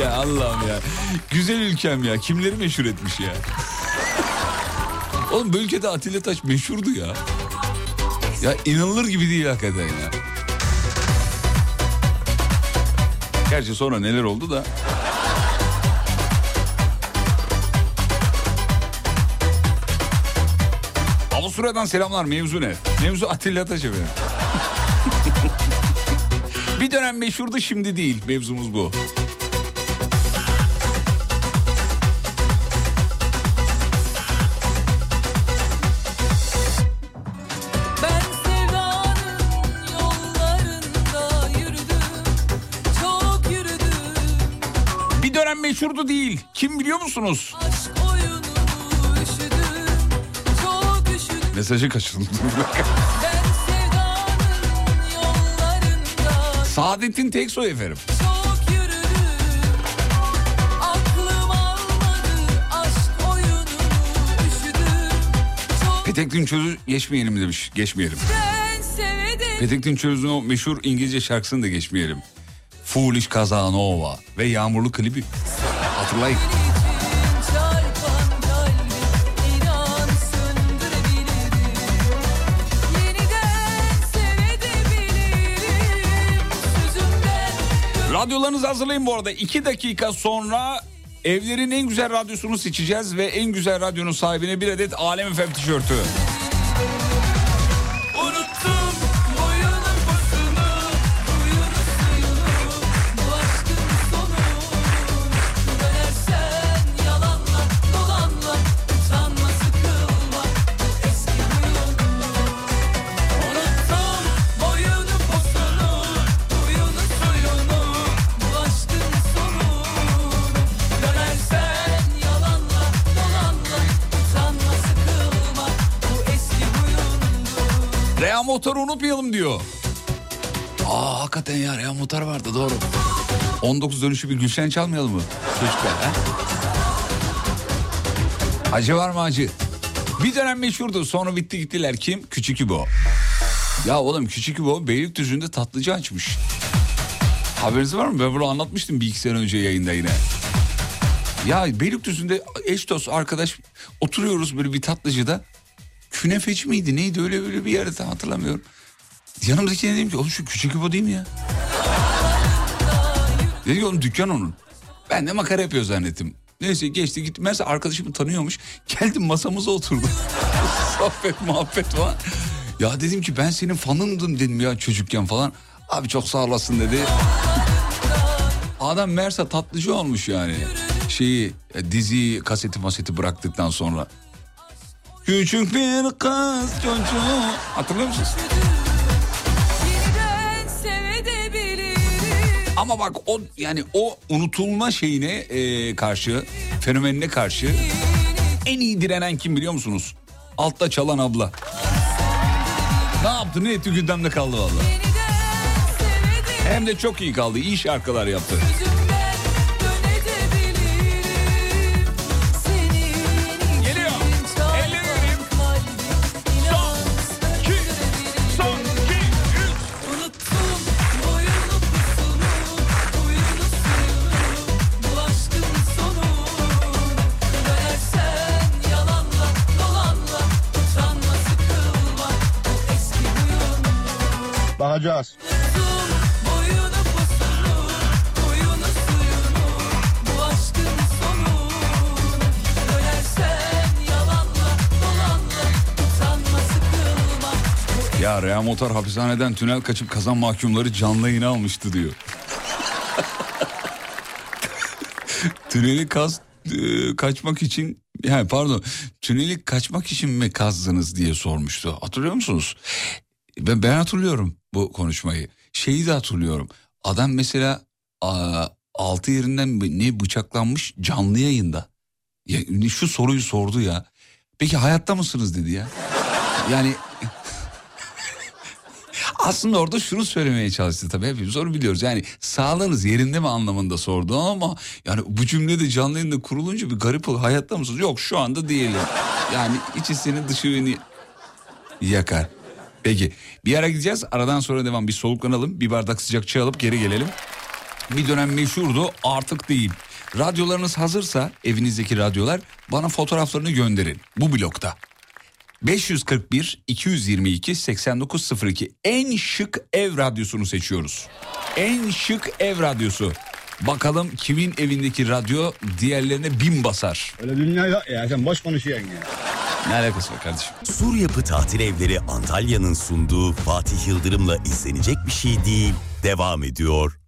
ya Allah'ım ya. Güzel ülkem ya. Kimleri meşhur etmiş ya. Oğlum bu ülkede Atilla Taş meşhurdu ya. Ya inanılır gibi değil hakikaten ya. Gerçi sonra neler oldu da. Avusturya'dan selamlar mevzu ne? Mevzu Atilla Taş efendim. Bir dönem meşhurdu şimdi değil mevzumuz bu. Meşhurdu değil. Kim biliyor musunuz? Oyununu üşüdüm. Mesajı kaçırdım. Saadettin Teksoy efendim. Petek Dinçöz'ü geçmeyelim demiş. Geçmeyelim. Petek Dinçöz'ün o meşhur İngilizce şarkısını da geçmeyelim. Foolish Casanova ve Yağmurlu klibi. Hatırlayın. Radyolarınızı hazırlayın bu arada. İki dakika sonra evlerin en güzel radyosunu seçeceğiz ve en güzel radyonun sahibine bir adet Alem FM tişörtü. Motor'u unutmayalım diyor. Aa hakikaten ya Rea Motor vardı doğru. 19 dönüşü bir Gülşen çalmayalım mı? Çocuklar ha? Acı var mı acı? Bir dönem meşhurdu sonra bitti gittiler. Kim? Küçük İbo. Ya oğlum Küçük İbo Beylikdüzü'nde tatlıcı açmış. Haberiniz var mı? Ben bunu anlatmıştım bir iki sene önce yayında yine. Ya Beylikdüzü'nde eş dost arkadaş oturuyoruz böyle bir tatlıcıda. Künefeci miydi neydi öyle öyle bir yerde tam hatırlamıyorum. Yanımdakine dedim ki oğlum şu küçük İbo değil mi ya? Dedi ki oğlum dükkan onun. Ben de makara yapıyor zannettim. Neyse geçti gittim. Meğerse arkadaşımı tanıyormuş. Geldim masamıza oturdu. Sohbet muhabbet falan. Ya dedim ki ben senin fanındım dedim ya çocukken falan. Abi çok sağ olasın dedi. Adam Mersa tatlıcı olmuş yani. Şeyi e, diziyi kaseti maseti bıraktıktan sonra. Küçük bir kız çocuğu. Hatırlıyor musunuz? Ama bak o yani o unutulma şeyine e, karşı fenomenine karşı en iyi direnen kim biliyor musunuz? Altta çalan abla. Ne yaptı ne etti gündemde kaldı valla. Hem de çok iyi kaldı. iyi şarkılar yaptı. Geliyor. Bu Ya Rea Motor hapishaneden tünel kaçıp kazan mahkumları canlı yayına almıştı diyor. Tüneli kaz e, kaçmak için yani pardon tüneli kaçmak için mi kazdınız diye sormuştu. Hatırlıyor musunuz? Ben, ben hatırlıyorum bu konuşmayı. Şeyi de hatırlıyorum. Adam mesela a, altı yerinden ne bıçaklanmış canlı yayında. Ya, şu soruyu sordu ya. Peki hayatta mısınız dedi ya. Yani aslında orada şunu söylemeye çalıştı tabii hepimiz onu biliyoruz. Yani sağlığınız yerinde mi anlamında sordu ama yani bu cümle de canlı yayında kurulunca bir garip oluyor. Hayatta mısınız? Yok şu anda değilim. Yani içi senin dışı beni yakar. Peki bir ara gideceğiz. Aradan sonra devam bir soluklanalım. Bir bardak sıcak çay alıp geri gelelim. Bir dönem meşhurdu artık değil. Radyolarınız hazırsa evinizdeki radyolar bana fotoğraflarını gönderin bu blokta. 541 222 8902 en şık ev radyosunu seçiyoruz. En şık ev radyosu. Bakalım kimin evindeki radyo diğerlerine bin basar. Öyle dünya yok ya sen boş konuşuyorsun ya. Ne alakası var kardeşim? Sur Yapı Tatil Evleri Antalya'nın sunduğu Fatih Yıldırım'la izlenecek bir şey değil. Devam ediyor.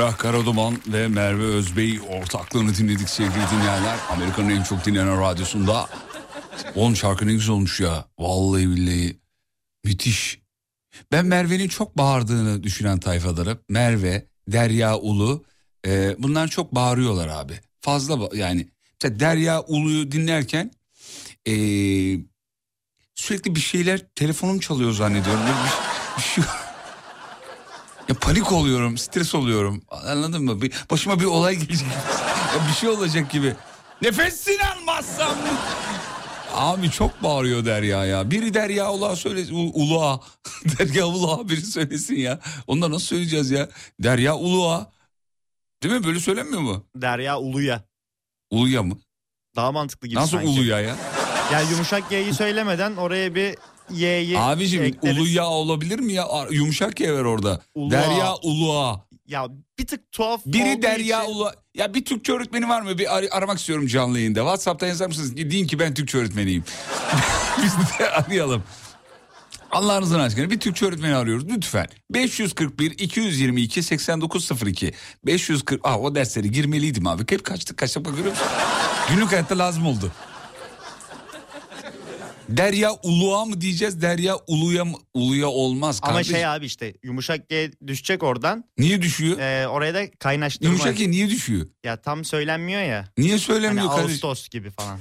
Emrah Karaduman ve Merve Özbey ortaklığını dinledik sevgili dinleyenler. Amerika'nın en çok dinlenen radyosunda. Oğlum şarkı ne güzel olmuş ya. Vallahi billahi. Müthiş. Ben Merve'nin çok bağırdığını düşünen tayfadarım. Merve, Derya Ulu. e, bunlar çok bağırıyorlar abi. Fazla yani. Derya Ulu'yu dinlerken e, sürekli bir şeyler telefonum çalıyor zannediyorum. Bir, bir şey ya panik oluyorum, stres oluyorum. Anladın mı? Bir, başıma bir olay gelecek. Ya bir şey olacak gibi. Nefesini almazsam. Abi çok bağırıyor Derya ya. Biri Derya Uluğa söylesin. U- Uluğa. Derya Uluğa biri söylesin ya. Onu nasıl söyleyeceğiz ya? Derya Uluğa. Değil mi? Böyle söylenmiyor mu? Derya Uluya. Uluya mı? Daha mantıklı gibi Nasıl sanki. Uluya ya? Yani yumuşak Y'yi söylemeden oraya bir Y'yi Abicim ekleriz. Uluya olabilir mi ya? Yumuşak ya ver orada. Uluğa. Derya Uluğa. Ya bir tık tuhaf Biri Derya için- Ulu... Ya bir Türkçe öğretmeni var mı? Bir ar- aramak istiyorum canlı yayında. WhatsApp'ta yazar mısınız? Deyin ki ben Türkçe öğretmeniyim. Biz de arayalım. Allah'ınızın aşkına bir Türkçe öğretmeni arıyoruz lütfen. 541 222 8902 540 Aa o dersleri girmeliydim abi. Hep kaçtık kaçtık bak görüyor musun? Günlük hayatta lazım oldu. Derya Uluğa mı diyeceğiz? Derya Uluya mı? Uluya olmaz Ama kardeşim. şey abi işte yumuşak G düşecek oradan. Niye düşüyor? Ee, oraya da kaynaştırma. Yumuşak ya niye düşüyor? Ya tam söylenmiyor ya. Niye söylemiyor Hani kardeşim? Ağustos gibi falan.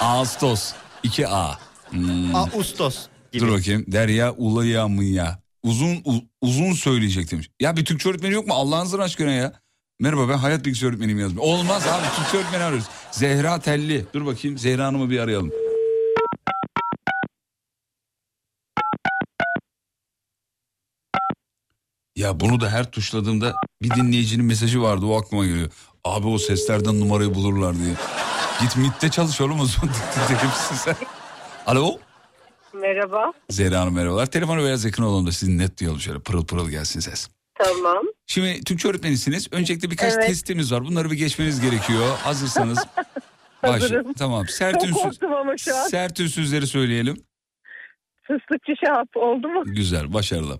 Ağustos. 2A. Hmm. Ağustos gibi. Dur bakayım. Derya Ulaya mı ya? Uzun u- uzun söyleyecek demiş. Ya bir Türkçe öğretmeni yok mu? Allah'ınızın aşkına ya. Merhaba ben hayat bilgisi öğretmeniyim yazmış. Olmaz abi Türkçe öğretmeni arıyoruz. Zehra Telli. Dur bakayım Zehra Hanım'ı bir arayalım. Ya bunu da her tuşladığımda bir dinleyicinin mesajı vardı o aklıma geliyor. Abi o seslerden numarayı bulurlar diye. Git MIT'te çalış oğlum o zaman. Sen. Alo. Merhaba. Zehra Hanım merhabalar. Telefonu biraz yakın olun da sizin net duyalım şöyle pırıl pırıl gelsin ses. Tamam. Şimdi Türkçe öğretmenisiniz. Öncelikle birkaç Evet. testimiz var. Bunları bir geçmeniz gerekiyor. Hazırsanız. Hazırım. Tamam. Sert, ünsüz, sert ünsüzleri söyleyelim. Fıstıkçı şahap oldu mu? Güzel, başarılı.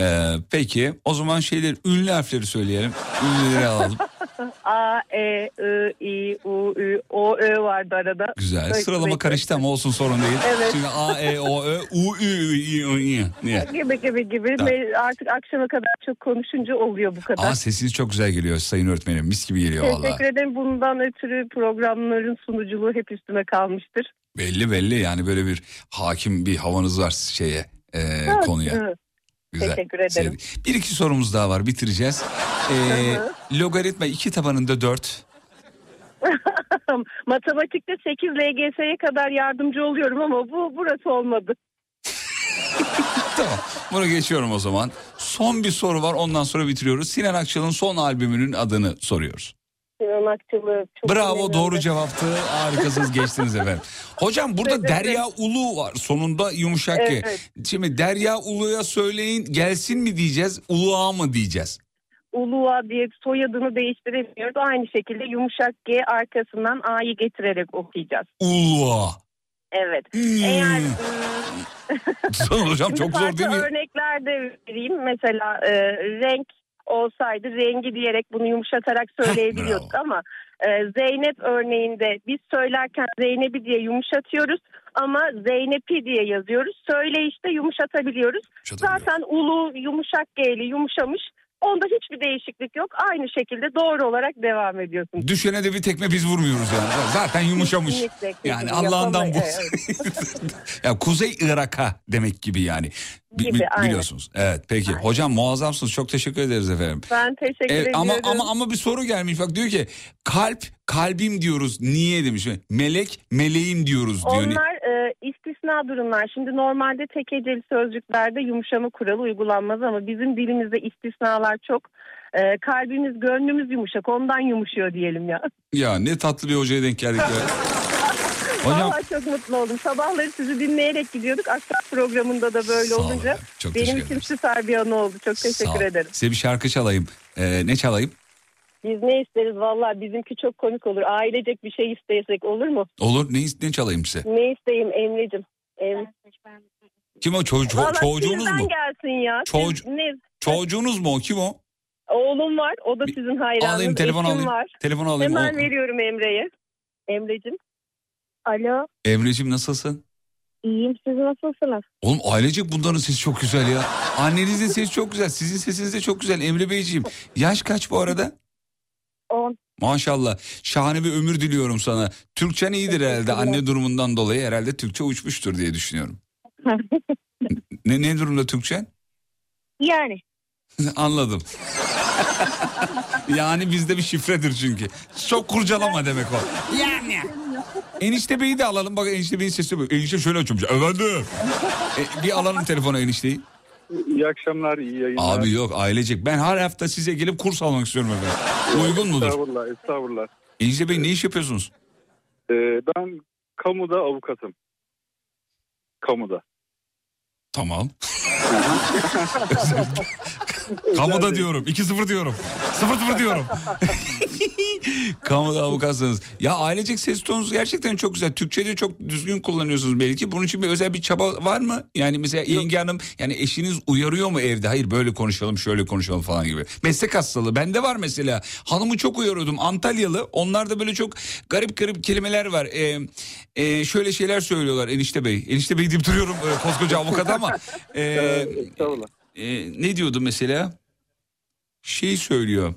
Ee, peki o zaman şeyler ünlü harfleri söyleyelim. Ünlüleri alalım. A, E, I, I, U, Ü, O, Ö vardı arada. Güzel. Bekle, Sıralama bekle. karıştı ama olsun sorun değil. Evet. Şimdi A, E, O, Ö, U, Ü, Ü, Ü, Ü. Niye? Gibi gibi gibi. Tamam. Artık akşama kadar çok konuşunca oluyor bu kadar. Aa sesiniz çok güzel geliyor sayın öğretmenim. Mis gibi geliyor Teşekkür valla. ederim. Bundan ötürü programların sunuculuğu hep üstüme kalmıştır. Belli belli yani böyle bir hakim bir havanız var şeye e, konuya. evet. Güzel. Teşekkür ederim. Sevdik. Bir iki sorumuz daha var bitireceğiz. Ee, logaritma iki tabanında dört. Matematikte 8 LGS'ye kadar yardımcı oluyorum ama bu burası olmadı. Tamam bunu geçiyorum o zaman. Son bir soru var ondan sonra bitiriyoruz. Sinan Akçıl'ın son albümünün adını soruyoruz. Sinan Akçıl'ı çok Bravo memnun doğru cevaptı. Harikasınız geçtiniz efendim. Hocam burada Evet, Derya Ulu var sonunda yumuşak G. Evet. Şimdi Derya Ulu'ya söyleyin gelsin mi diyeceğiz Uluğa mı diyeceğiz? Uluğa diye soyadını değiştiremiyoruz. Aynı şekilde yumuşak G arkasından A'yı getirerek okuyacağız. Uluğa. Evet. Hmm. Eğer Sonra hocam çok zor değil mi? örnekler de vereyim. Mesela e, renk olsaydı rengi diyerek bunu yumuşatarak söyleyebiliyorduk ama e, Zeynep örneğinde biz söylerken Zeynep'i diye yumuşatıyoruz ama Zeynep'i diye yazıyoruz. Söyleyişte yumuşatabiliyoruz. Zaten ulu yumuşak G'li yumuşamış. Onda hiçbir değişiklik yok. Aynı şekilde doğru olarak devam ediyorsunuz. Düşene de bir tekme biz vurmuyoruz yani. Zaten yumuşamış. Kesinlikle, Yani. Allah'ından bu. Ya Kuzey Irak'a demek gibi yani. Bi- Gibi, bi- aynen. biliyorsunuz. Evet peki. Hocam muazzamsınız. Çok teşekkür ederiz efendim. Ben teşekkür Evet, ediyorum. ama ama ama bir soru gelmiş bak diyor ki kalp kalbim diyoruz niye demiş melek meleğim diyoruz diyor. Onlar e, istisna durumlar. Şimdi normalde tek heceli sözcüklerde yumuşama kuralı uygulanmaz ama bizim dilimizde istisnalar çok. E, kalbimiz, gönlümüz yumuşak. Ondan yumuşuyor diyelim ya. Ya ne tatlı bir hocaya denk geldik ya. Hocam Vallahi çok mutlu oldum. Sabahları sizi dinleyerek gidiyorduk. Akşam programında da böyle Sağ olun olunca efendim. Çok benim için süper bir anı oldu. Çok teşekkür ederim. Size bir şarkı çalayım. Ee, ne çalayım? Biz ne isteriz valla bizimki çok komik olur. Ailecek bir şey istesek olur mu? Olur ne, ne çalayım size? Ne isteyeyim Emre'cim? Em... Kim o çocuğu, Valla çocuğunuz sizden mu? gelsin ya. Siz ne? Çocuğunuz mu o kim o? Oğlum var o da sizin hayranınız. Alayım, telefon Eşim alayım. Var. Telefonu alayım. Hemen O- veriyorum Emre'ye. Emre'cim. Alo. Emre'cim nasılsın? İyiyim siz nasılsınız? Oğlum ailecek bunların sesi çok güzel ya. Annenizin sesi çok güzel. Sizin sesiniz de çok güzel Emre Beyciğim. Yaş kaç bu arada? 10. Maşallah. Şahane bir ömür diliyorum sana. Türkçen iyidir herhalde. Anne durumundan dolayı herhalde Türkçe uçmuştur diye düşünüyorum. Ne, ne durumda Türkçen? yani. Anladım. yani bizde bir şifredir çünkü. Çok kurcalama demek o. Yani. Enişte Bey'i de alalım. Bak Enişte Bey'in sesi bak. Enişte şöyle açıyormuş. Efendim. E, bir alalım telefona enişteyi. İyi akşamlar, iyi yayınlar. Abi yok ailecek. Ben her hafta size gelip kurs almak istiyorum efendim. Uygun mudur? Estağfurullah, estağfurullah. Enişte Bey ne iş yapıyorsunuz? Ee, ben kamuda avukatım. Kamuda. Tamam. Kamuda diyorum. 2-0 diyorum. 0-0 diyorum. Kamuda avukatsınız. Ya ailecek ses tonunuz gerçekten çok güzel. Türkçe'de çok düzgün kullanıyorsunuz belki. Bunun için bir özel bir çaba var mı? Yani mesela yenge hanım yani eşiniz uyarıyor mu evde? Hayır böyle konuşalım şöyle konuşalım falan gibi. Meslek hastalığı. Bende var mesela. Hanımı çok uyarıyordum. Antalyalı. Onlarda böyle çok garip garip kelimeler var. Ee, e, şöyle şeyler söylüyorlar enişte bey. Enişte bey deyip duruyorum e, koskoca avukat ama. E, e, ne diyordu mesela? Şey söylüyor.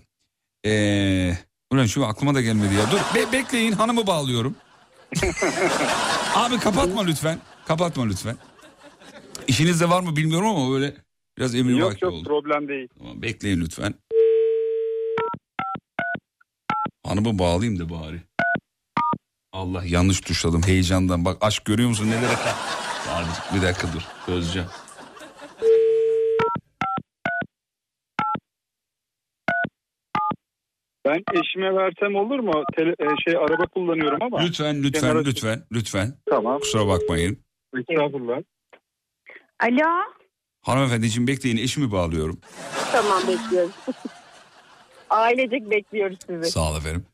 Ee, ulan şu aklıma da gelmedi ya. Dur be- bekleyin hanımı bağlıyorum. Abi kapatma lütfen. Kapatma lütfen. İşinizde var mı bilmiyorum ama böyle biraz emir Yok vakti yok oldu. problem değil. Tamam, bekleyin lütfen. Hanımı bağlayayım da bari. Allah yanlış tuşladım heyecandan. Bak aşk görüyor musun nelere. Abi, bir dakika dur çözeceğim. Ben eşime versem olur mu? Tele- e, şey araba kullanıyorum ama. Lütfen lütfen Kenara- lütfen lütfen. Tamam. Kusura bakmayın. Estağfurullah. Alo. Hanımefendiciğim bekleyin eşimi bağlıyorum. Tamam bekliyoruz. Ailecek bekliyoruz sizi. Sağ ol efendim.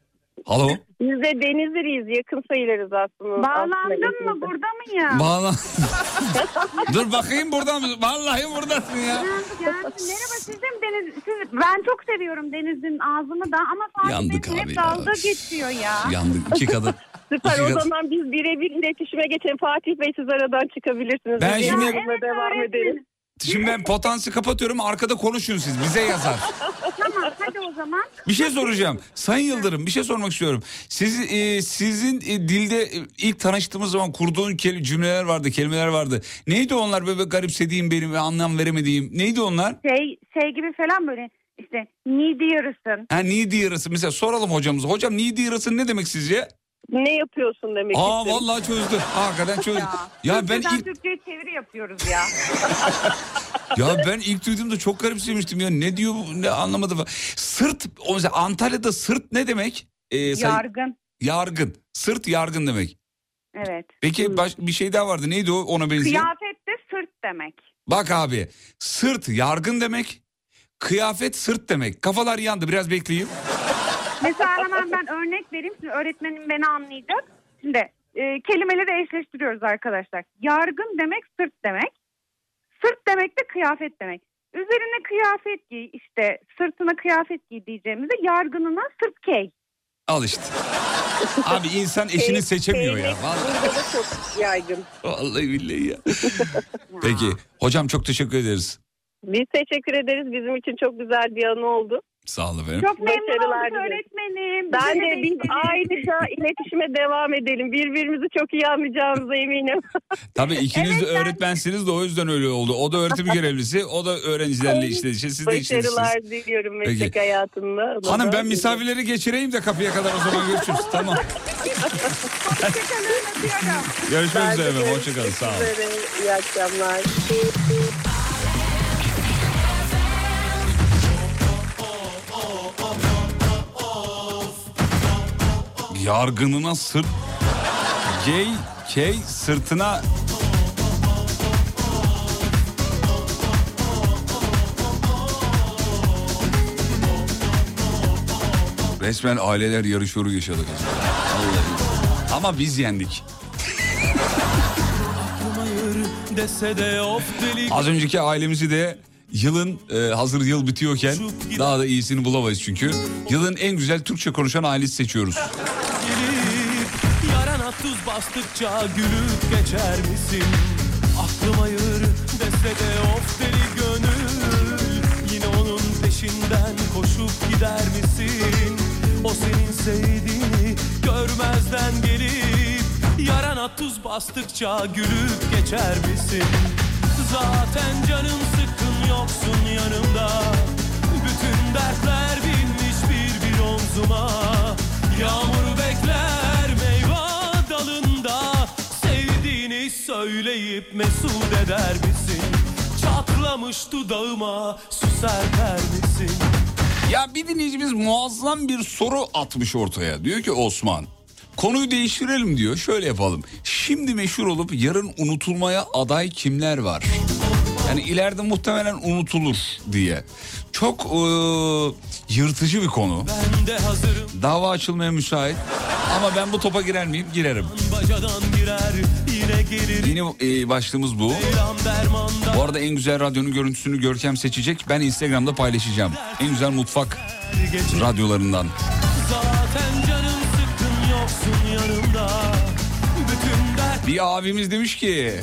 Alo. Biz de Denizli'yiz. Yakın sayılırız aslında. Bağlandın mı? Burada mıyım? Bağla. Dur bakayım burada mı? Vallahi buradasın ya. Yani, merhaba sizin Deniz, siz, ben çok seviyorum Deniz'in ağzını da ama Fatih Yandık Bey'in abi hep ya. dalga geçiyor ya. Yandık iki kadın. Süper o zaman biz birebir iletişime geçelim. Fatih Bey siz aradan çıkabilirsiniz. Ben Biz şimdi- yayınla devam edelim. Şimdi ben potansı kapatıyorum arkada konuşun siz bize yazar. tamam hadi o zaman. Bir şey soracağım. Sayın Yıldırım bir şey sormak istiyorum. Siz, e, sizin e, dilde e, ilk tanıştığımız zaman kurduğun kel- cümleler vardı, kelimeler vardı. Neydi onlar böyle garipsediğim benim ve anlam veremediğim? Neydi onlar? Şey, şey gibi falan böyle işte needy yarısın. Ha needy yarısı. Mesela soralım hocamıza. Hocam needy yarısı ne demek sizce? Ne yapıyorsun demek Aa istedim. vallahi çözdü. Hakikaten çözdü. Ya ben Türkçeden ilk Türkçe'ye çeviri yapıyoruz ya. ya ben ilk duyduğumda çok garipsemiştim ya. Ne diyor bu? Ne anlamadım. Sırt o mesela Antalya'da sırt ne demek? Ee, say- Yargın. Yargın. Sırt yargın demek. Evet. Peki baş, bir şey daha vardı. Neydi o ona benziyor? Kıyafet de sırt demek. Bak abi sırt yargın demek. Kıyafet sırt demek. Kafalar yandı biraz bekleyeyim. Mesela hemen ben örnek vereyim. Şimdi öğretmenim beni anlayacak. Şimdi e, kelimeleri eşleştiriyoruz arkadaşlar. Yargın demek sırt demek. Sırt demek de kıyafet demek. Üzerine kıyafet giy işte sırtına kıyafet giy diyeceğimizde yargınına sırt key. Al işte. Abi insan eşini seçemiyor ya. Vallahi, Burada da çok yaygın. vallahi billahi ya. Peki hocam çok teşekkür ederiz. Biz teşekkür ederiz. Bizim için çok güzel bir anı oldu. Sağ olun efendim. Çok memnun Başarılar olduk dilerim. öğretmenim. Ben de biz eşlik ayrıca iletişime devam edelim. Birbirimizi çok iyi anlayacağımıza eminim. Tabii ikiniz de öğretmensiniz de o yüzden öyle oldu. O da öğretim görevlisi, o da öğrencilerle işte siz de işiniz. Başarılar diliyorum meslek Peki. hayatında. Hanım ben misafirleri geçireyim de kapıya kadar o zaman görüşürüz. Tamam. Görüşmek üzere efendim. Hoşçakalın. Sağ olun. İyi akşamlar. Yargınına sırt... Gay, key sırtına... Resmen aileler yarışıyoru yaşadık. Ama biz yendik. Az önceki ailemizi de yılın e, hazır yıl bitiyorken daha da iyisini bulamayız çünkü. Yılın en güzel Türkçe konuşan ailesi seçiyoruz. Tuz bastıkça gülüp geçer misin? Aklım ayır dese de of deli gönül Yine onun peşinden koşup gider misin? O senin sevdiğini görmezden gelip Yarana tuz bastıkça gülüp geçer misin? Zaten canım sıkkın yoksun yanımda Bütün dertler binmiş bir bir omzuma Yağmur bekler söyleyip mesut eder misin? Çatlamış dudağıma su serper misin? Ya bir dinleyicimiz muazzam bir soru atmış ortaya. Diyor ki Osman konuyu değiştirelim diyor. Şöyle yapalım. Şimdi meşhur olup yarın unutulmaya aday kimler var? Yani ileride muhtemelen unutulur diye. Çok eee, yırtıcı bir konu. Dava açılmaya müsait. Ama ben bu topa girer miyim? Girerim. bacadan girer Yeni eee, başlığımız bu. Bu arada en güzel radyonun görüntüsünü Görkem seçecek. Ben Instagram'da paylaşacağım. En güzel mutfak radyolarından. Zaten canım sıkkın yoksun yanımda Bir abimiz demiş ki...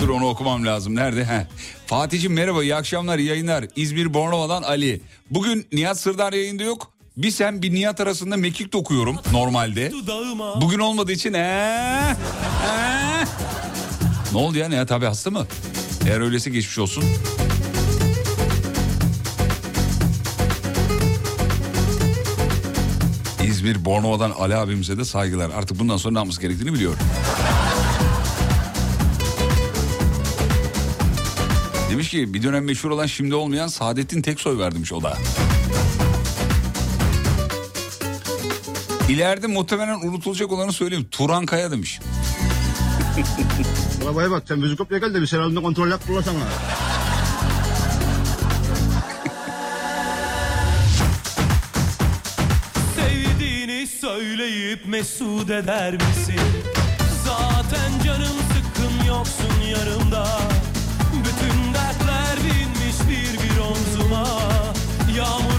Dur onu okumam lazım. Nerede? Heh. Fatih'cim merhaba iyi akşamlar iyi yayınlar. İzmir Bornova'dan Ali. Bugün Nihat Sırdar yayında yok. Bir sen bir Nihat arasında mekik dokuyorum normalde. Bugün olmadığı için ee, ee. Ne oldu ya Nihat abi hasta mı? Eğer öyleyse geçmiş olsun. İzmir Bornova'dan Ali abimize de saygılar. Artık bundan sonra ne yapması gerektiğini biliyor. Demiş ki bir dönem meşhur olan şimdi olmayan Saadettin Teksoy verdimiş o da. İleride muhtemelen unutulacak olanı söyleyeyim. Turan Kaya demiş. Arabaya bak sen müzik kopya gel de bir sen elinde kontrol yap kullasana. Sevdiğini söyleyip mesut eder misin? Zaten canım sıkkın yoksun yanımda Bütün dertler binmiş bir bir omzuma Yağmur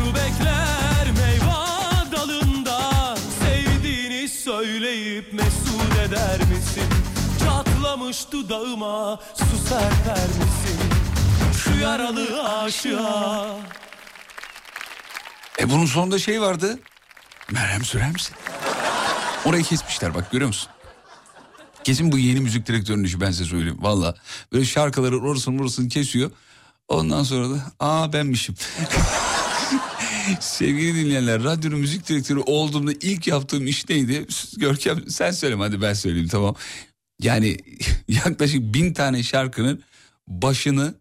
eder misin? Çatlamış dudağıma su serper misin? Şu yaralı aşığa E bunun sonunda şey vardı. Merhem sürer misin? Orayı kesmişler bak görüyor musun? Kesin bu yeni müzik direktörünün işi ben size söyleyeyim. Valla böyle şarkıları orasını orasını kesiyor. Ondan sonra da aa benmişim. Sevgili dinleyenler radyonun müzik direktörü olduğumda ilk yaptığım iş neydi? Görkem sen söyleme hadi ben söyleyeyim tamam. Yani yaklaşık bin tane şarkının başını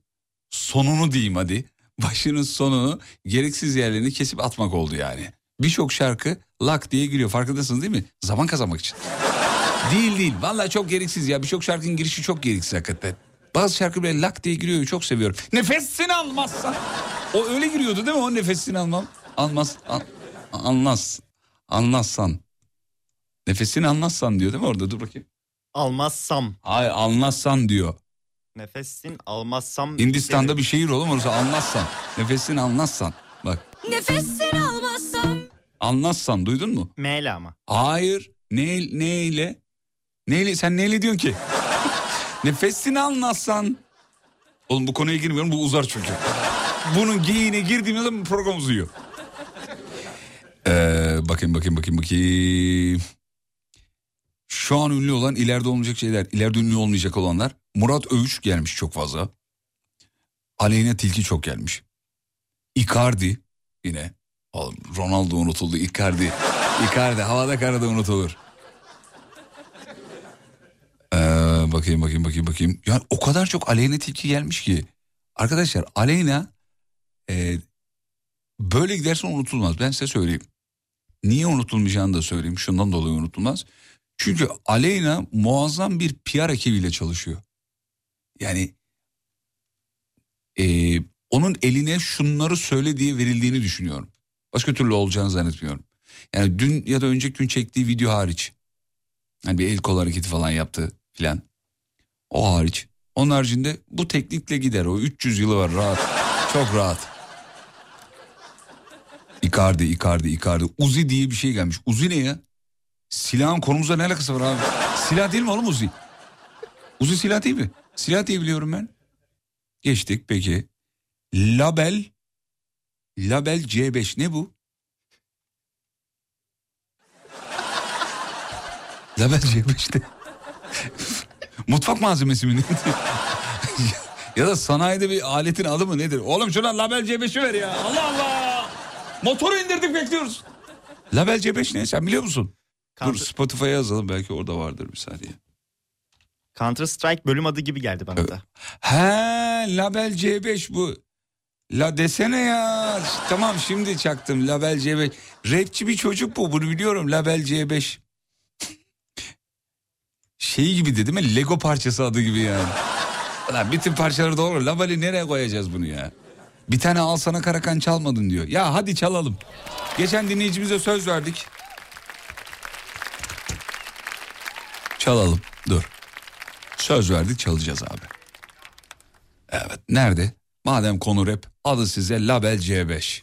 sonunu diyeyim hadi. Başının sonunu gereksiz yerlerini kesip atmak oldu yani. Birçok şarkı lak diye giriyor farkındasınız değil mi? Zaman kazanmak için. değil değil vallahi çok gereksiz ya birçok şarkının girişi çok gereksiz hakikaten. Bazı şarkı böyle lak diye giriyor çok seviyorum. Nefesini almazsan. O öyle giriyordu değil mi o nefesini almam? Almaz. An, anlas. Anlatsan. Nefesini anlatsan diyor değil mi orada dur bakayım. Almazsam. Hayır anlatsan diyor. Nefesin almazsam. Hindistan'da bir şehir oğlum orası anlatsan. Nefesini anlatsan. Bak Nefesini almazsam anlatsan duydun mu? Meyle ama. Hayır. Ne, neyle? Neyle? Sen neyle diyorsun ki? Nefesini anlatsan. Oğlum bu konuya girmiyorum bu uzar çünkü. Bunun geyiğine girdiğimizde bu program uzuyor. Ee, bakayım bakayım bakayım bakayım. Şu an ünlü olan ileride olmayacak şeyler. ileride ünlü olmayacak olanlar. Murat Övüç gelmiş çok fazla. Aleyna Tilki çok gelmiş. Icardi yine. Ronaldo unutuldu. Icardi. Icardi havada karada unutulur. Ee, ee, bakayım bakayım bakayım bakayım. Yani o kadar çok Aleyna tepki gelmiş ki. Arkadaşlar Aleyna e, böyle gidersen unutulmaz. Ben size söyleyeyim. Niye unutulmayacağını da söyleyeyim. Şundan dolayı unutulmaz. Çünkü Aleyna muazzam bir PR ekibiyle çalışıyor. Yani e, onun eline şunları söyle diye verildiğini düşünüyorum. Başka türlü olacağını zannetmiyorum. Yani dün ya da önceki gün çektiği video hariç. Hani bir el kol hareketi falan yaptı filan. O hariç. Onun haricinde bu teknikle gider. O 300 yılı var rahat. Çok rahat. Icardi, Icardi, Icardi. Uzi diye bir şey gelmiş. Uzi ne ya? Silahın konumuzla ne alakası var abi? Silah değil mi oğlum Uzi? Uzi silah değil mi? Silah diye biliyorum ben. Geçtik peki. Label. Label C5 ne bu? Label C5 de. Mutfak malzemesi mi? ya da sanayide bir aletin adı mı nedir? Oğlum şuna label C5'i ver ya. Allah Allah. Motoru indirdik bekliyoruz. Label C5 ne sen biliyor musun? Counter... Dur Spotify'a yazalım belki orada vardır bir saniye. Counter Strike bölüm adı gibi geldi bana evet. da. He Label C5 bu. La desene ya. tamam şimdi çaktım Label C5. Rapçi bir çocuk bu bunu biliyorum Label C5 şeyi gibi de değil mi? Lego parçası adı gibi yani. Lan bütün parçaları doğru. Lavali nereye koyacağız bunu ya? Bir tane alsana karakan çalmadın diyor. Ya hadi çalalım. Geçen dinleyicimize söz verdik. Çalalım. Dur. Söz verdik çalacağız abi. Evet nerede? Madem konu rap adı size Label C5.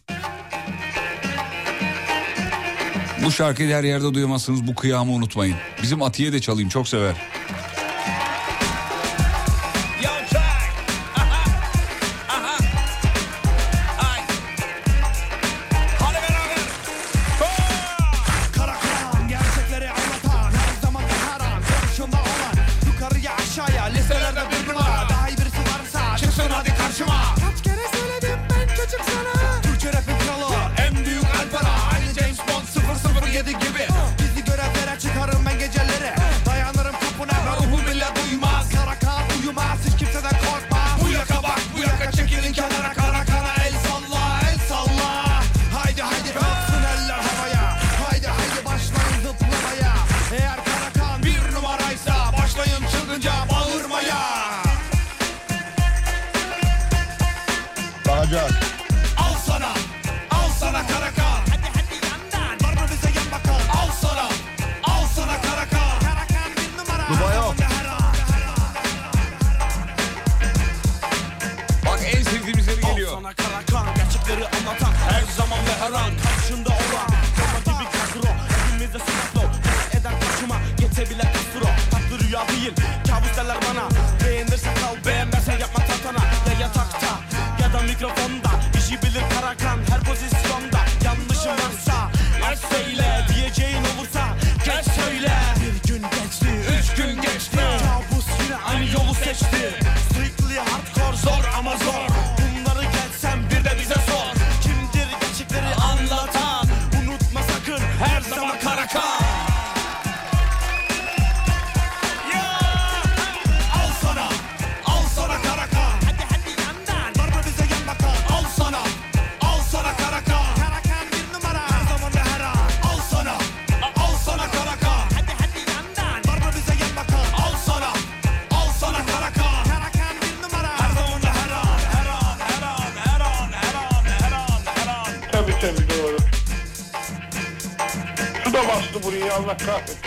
Bu şarkıyı her yerde duyamazsınız bu kıyamı unutmayın. Bizim Atiye de çalayım çok sever. mikrofonda İşi bilir Karakan her pozisyonda. Yanlışım varsa her söyle Diyeceğin olur motherfucker.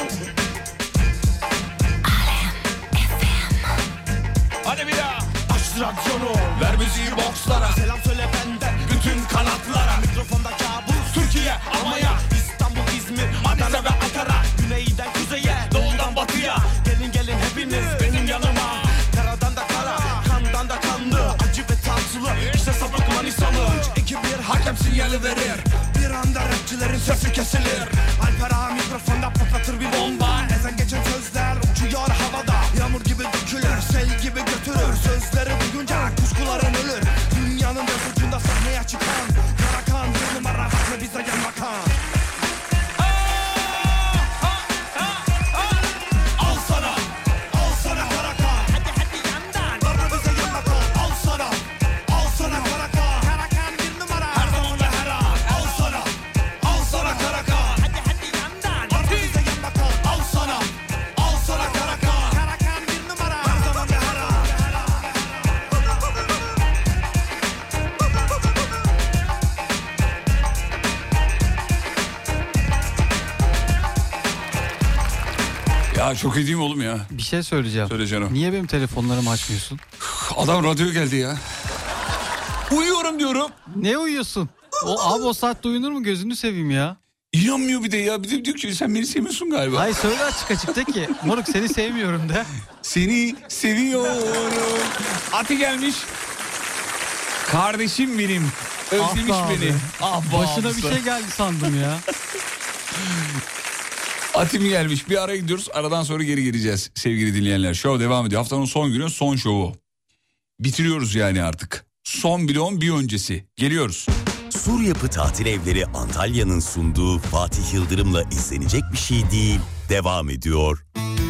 Çok iyi değil mi oğlum ya? Bir şey söyleyeceğim. Söyle canım. Niye benim telefonlarımı açmıyorsun? Adam radyo geldi ya. Uyuyorum diyorum. Ne uyuyorsun? O abi o saatte uyunur mu gözünü seveyim ya. İnanmıyor bir de ya. Bir de diyor ki sen beni sevmiyorsun galiba. Hayır söyle açık açık de ki moruk seni sevmiyorum de. Seni seviyorum. Ati gelmiş. Kardeşim benim. Özlemiş Ah be beni. abi. Ah Başına babası. bir şey geldi sandım ya. Atim gelmiş. Bir ara gidiyoruz. Aradan sonra geri geleceğiz sevgili dinleyenler. Show devam ediyor. Haftanın son günü son şovu. Bitiriyoruz yani artık. Son bloğun bir öncesi. Geliyoruz. Sur Yapı Tatil Evleri Antalya'nın sunduğu Fatih Yıldırım'la izlenecek bir şey değil. Devam ediyor. Bu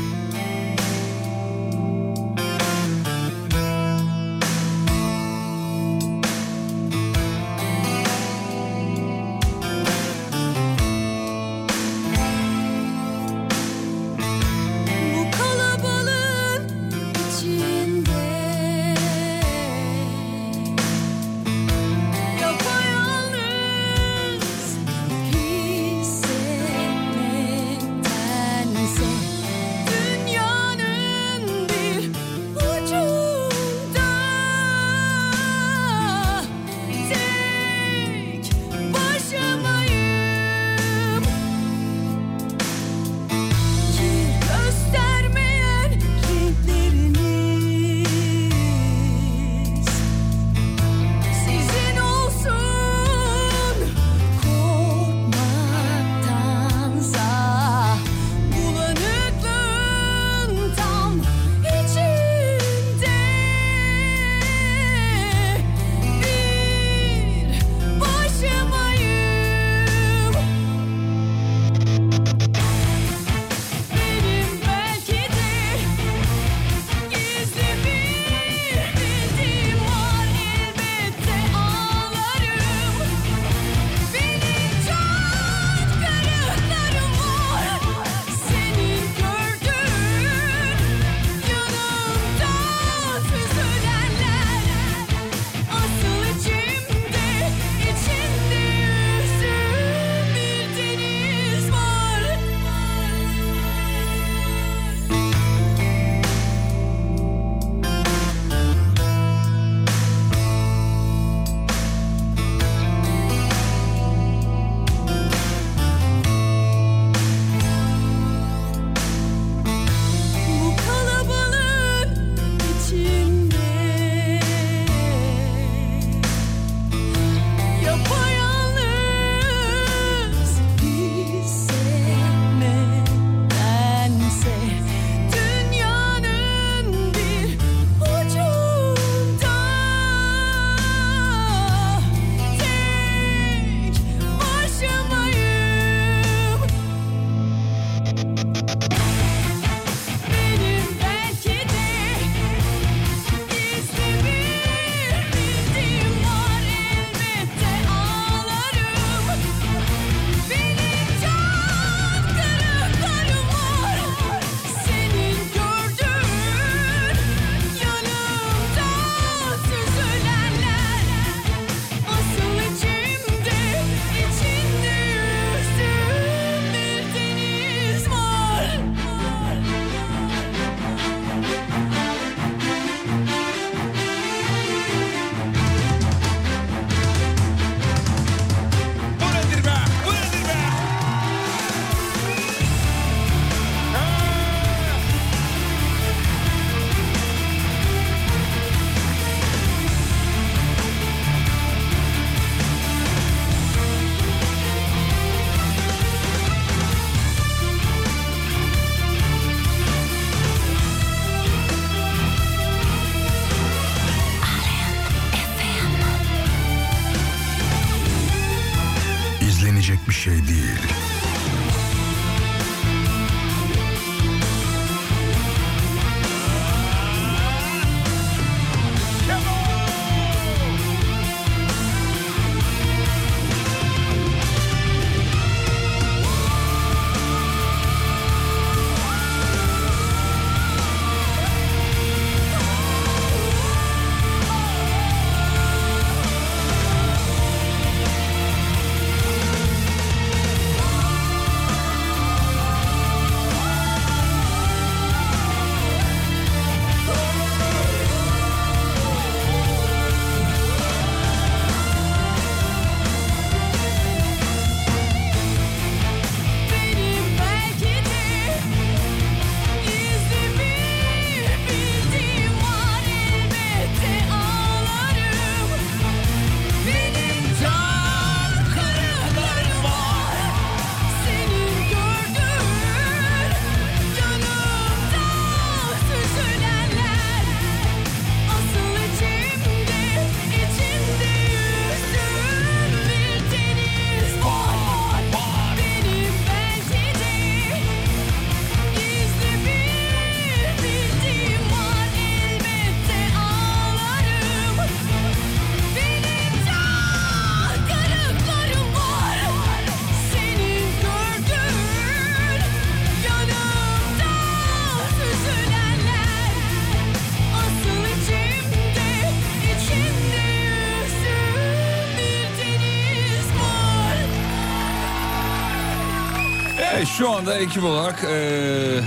şu anda ekip olarak eee,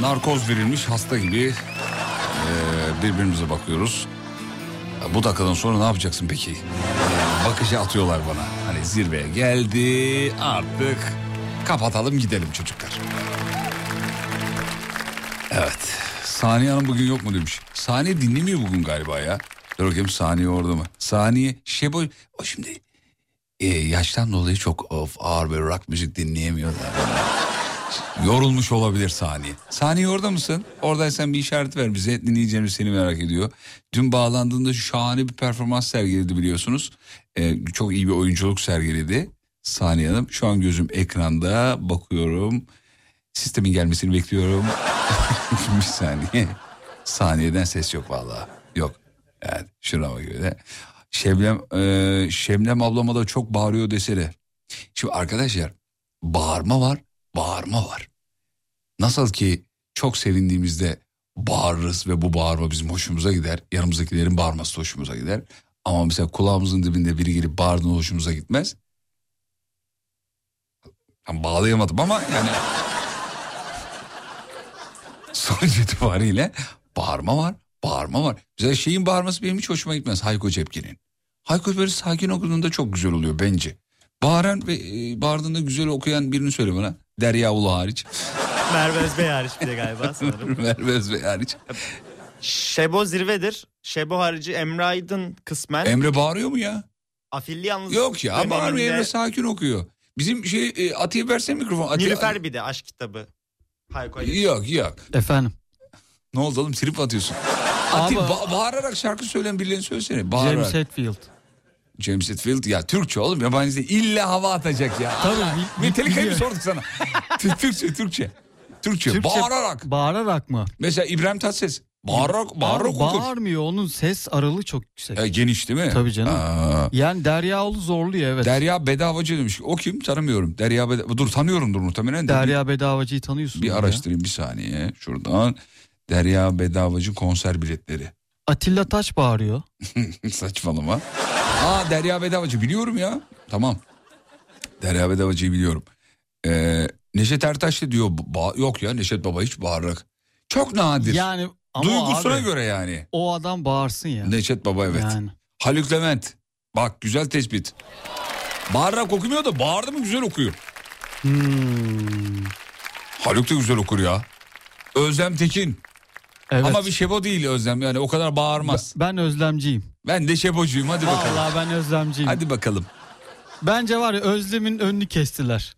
narkoz verilmiş hasta gibi eee, birbirimize bakıyoruz. Bu dakikadan sonra ne yapacaksın peki? Eee, Bakışı atıyorlar bana. Hani zirveye geldi artık kapatalım gidelim çocuklar. Evet. Saniye Hanım bugün yok mu demiş. Saniye dinlemiyor bugün galiba ya. Dur bakayım Saniye orada mı? Saniye Şebo o şimdi e, yaştan dolayı çok of, ağır bir rock müzik dinleyemiyor da. Yorulmuş olabilir Saniye. Saniye orada mısın? Oradaysan bir işaret ver bize. Dinleyeceğimiz seni merak ediyor. Dün bağlandığında şahane bir performans sergiledi biliyorsunuz. E, çok iyi bir oyunculuk sergiledi. Saniye Hanım. Şu an gözüm ekranda bakıyorum. Sistemin gelmesini bekliyorum. bir saniye. Saniyeden ses yok vallahi. Yok. Evet şuna bak. Şebnem, e, Şebnem ablama da çok bağırıyor desene. Şimdi arkadaşlar bağırma var, bağırma var. Nasıl ki çok sevindiğimizde bağırırız ve bu bağırma bizim hoşumuza gider. Yanımızdakilerin bağırması da hoşumuza gider. Ama mesela kulağımızın dibinde biri gelip bağırdığında hoşumuza gitmez. Ben bağlayamadım ama yani sonuç itibariyle bağırma var, bağırma var. Mesela şeyin bağırması benim hiç hoşuma gitmez Hayko Cepkin'in. Hayko böyle sakin okuduğunda çok güzel oluyor bence. Bağıran ve e, bağırdığında güzel okuyan birini söyle bana. Derya Ulu hariç. Merve Özbey hariç bir de galiba sanırım. Merve Özbey hariç. Şebo zirvedir. Şebo harici Emre Aydın kısmen. Emre bağırıyor mu ya? Afilli yalnız. Yok ya bağırmıyor döneminde Emre sakin okuyor. Bizim şey e, Atiye versene mikrofon. Atiye- Nilüfer bir de aşk kitabı. Hayko. Yok yok. Efendim. Ne oldu oğlum trip atıyorsun. Atiye ba- bağırarak şarkı söyleyen birilerini söylesene. Bağırarak. James Hetfield. James Hetfield ya Türkçe oğlum yabancı değil. İlla hava atacak ya. Tabii, Metallica'yı mı sorduk sana? Tü- Türkçe Türkçe. Türkçe, Türkçe bağırarak. Bağırarak mı? Mesela İbrahim Tatlıses bağırarak bağırarak Abi okur. bağırmıyor. Onun ses aralığı çok yüksek. E, geniş değil mi? Tabii canım. Aa. Yani Deryaoğlu zorluyor evet. Derya Bedavacı demiş. O kim? Tanımıyorum. Derya Bedavacı. Dur tanıyorumdur muhtemelen. de. Derya Bedavacı'yı tanıyorsun. Bir ya. araştırayım bir saniye. Şuradan. Derya Bedavacı konser biletleri. Atilla Taş bağırıyor. Saçmalama. Aa Derya Bedavacı biliyorum ya. Tamam. Derya Bedavacı'yı biliyorum. Ee, Neşet Ertaş da diyor. ba- yok ya Neşet Baba hiç bağırarak. Çok nadir. Yani ama Duygusuna abi, göre yani. O adam bağırsın ya. Neşet Baba evet. Yani. Haluk Levent. Bak güzel tespit. Bağırarak okumuyor da bağırdı mı güzel okuyor. Hmm. Haluk da güzel okur ya. Özlem Tekin. Evet. Ama bir şebo değil Özlem yani o kadar bağırmaz. Ben özlemciyim. Ben de şebocuyum hadi bakalım. Vallahi ben özlemciyim. Hadi bakalım. Bence var ya Özlem'in önünü kestiler.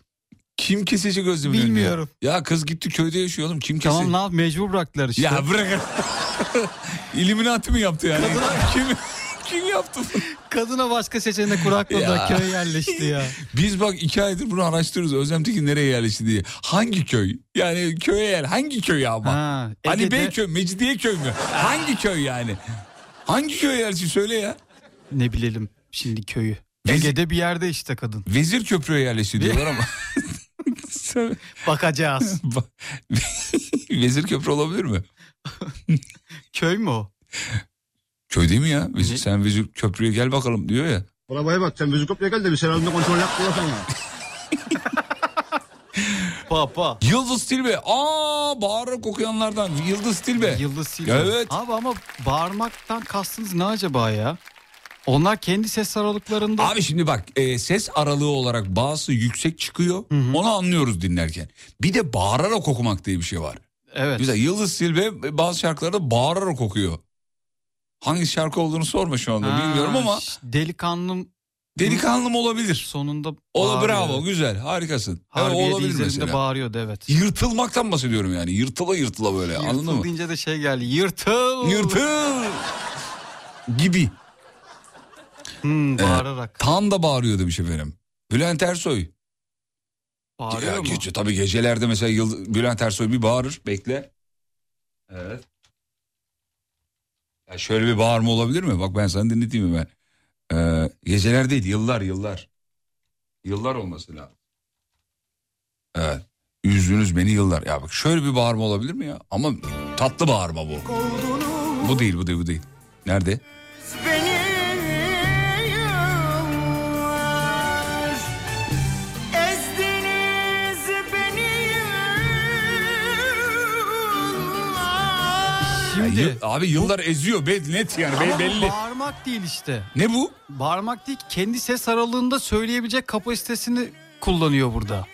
Kim kesecek Özlem'in önünü Bilmiyorum. Ya? kız gitti köyde yaşıyor oğlum kim kesecek? Tamam ne yap mecbur bıraktılar işte. Ya bırak. İlluminati mi yaptı yani? kim, kim yaptı bunu? Kadına başka seçenek bırakmadılar Ya. köye yerleşti ya. Biz bak iki aydır bunu araştırıyoruz. Özlem Tekin nereye yerleşti diye. Hangi köy? Yani köye yer. Hangi köy ama? Ha, hani Ege'de- Beyköy, Mecidiyeköy mü? Hangi köy yani? Hangi köye yerleşti söyle ya. Ne bilelim şimdi köyü. Vezir- Ege'de bir yerde işte kadın. Vezir Köprü'ye yerleşti diyorlar ama. Bakacağız. Vezir Köprü olabilir mi? Köy mü o? Köy değil mi ya? Vezir, sen Vezir Köprü'ye gel bakalım diyor ya. Arabaya bak sen müzik kopya gel de bir seramda kontrol yap sana. Papa. Yıldız Tilbe. Aa bağırarak okuyanlardan. Yıldız Tilbe. Yıldız Silve. Evet. Abi ama bağırmaktan kastınız ne acaba ya? Onlar kendi ses aralıklarında... Abi şimdi bak e, ses aralığı olarak bazısı yüksek çıkıyor. Onu anlıyoruz dinlerken. Bir de bağırarak okumak diye bir şey var. Evet. Mesela Yıldız Tilbe bazı şarkılarda bağırarak okuyor. Hangi şarkı olduğunu sorma şu anda Ha, bilmiyorum ama Delikanlım delikanlım olabilir. sonunda Ola bağırıyor. bravo güzel harikasın. Evet, Harbiye olabilir üzerinde mesela. bağırıyordu evet. Yırtılmaktan bahsediyorum yani. Yırtıla yırtıla böyle anladın Yırtıl mı? deyince de şey geldi. Yırtıl. Yırtıl gibi. Hmm, bağırarak. Tam da bağırıyor demiş efendim. Bülent Ersoy. Bağırıyor Ya mu? gece, tabii gecelerde mesela Yıld- Bülent Ersoy bir bağırır. Bekle. Evet. Ya şöyle bir bağırma olabilir mi? Bak ben sana dinleteyim mi ben? Ee, geceler değil yıllar yıllar. Yıllar olması lazım. Evet. Üzdünüz beni yıllar. Ya bak şöyle bir bağırma olabilir mi ya? Ama tatlı bağırma bu. Bu değil bu değil bu değil. Nerede? Şimdi Ya, abi yıllar eziyor be, net yani be- bu belli. bağırmak değil işte. Ne bu? Bağırmak değil kendi ses aralığında söyleyebilecek kapasitesini kullanıyor burada.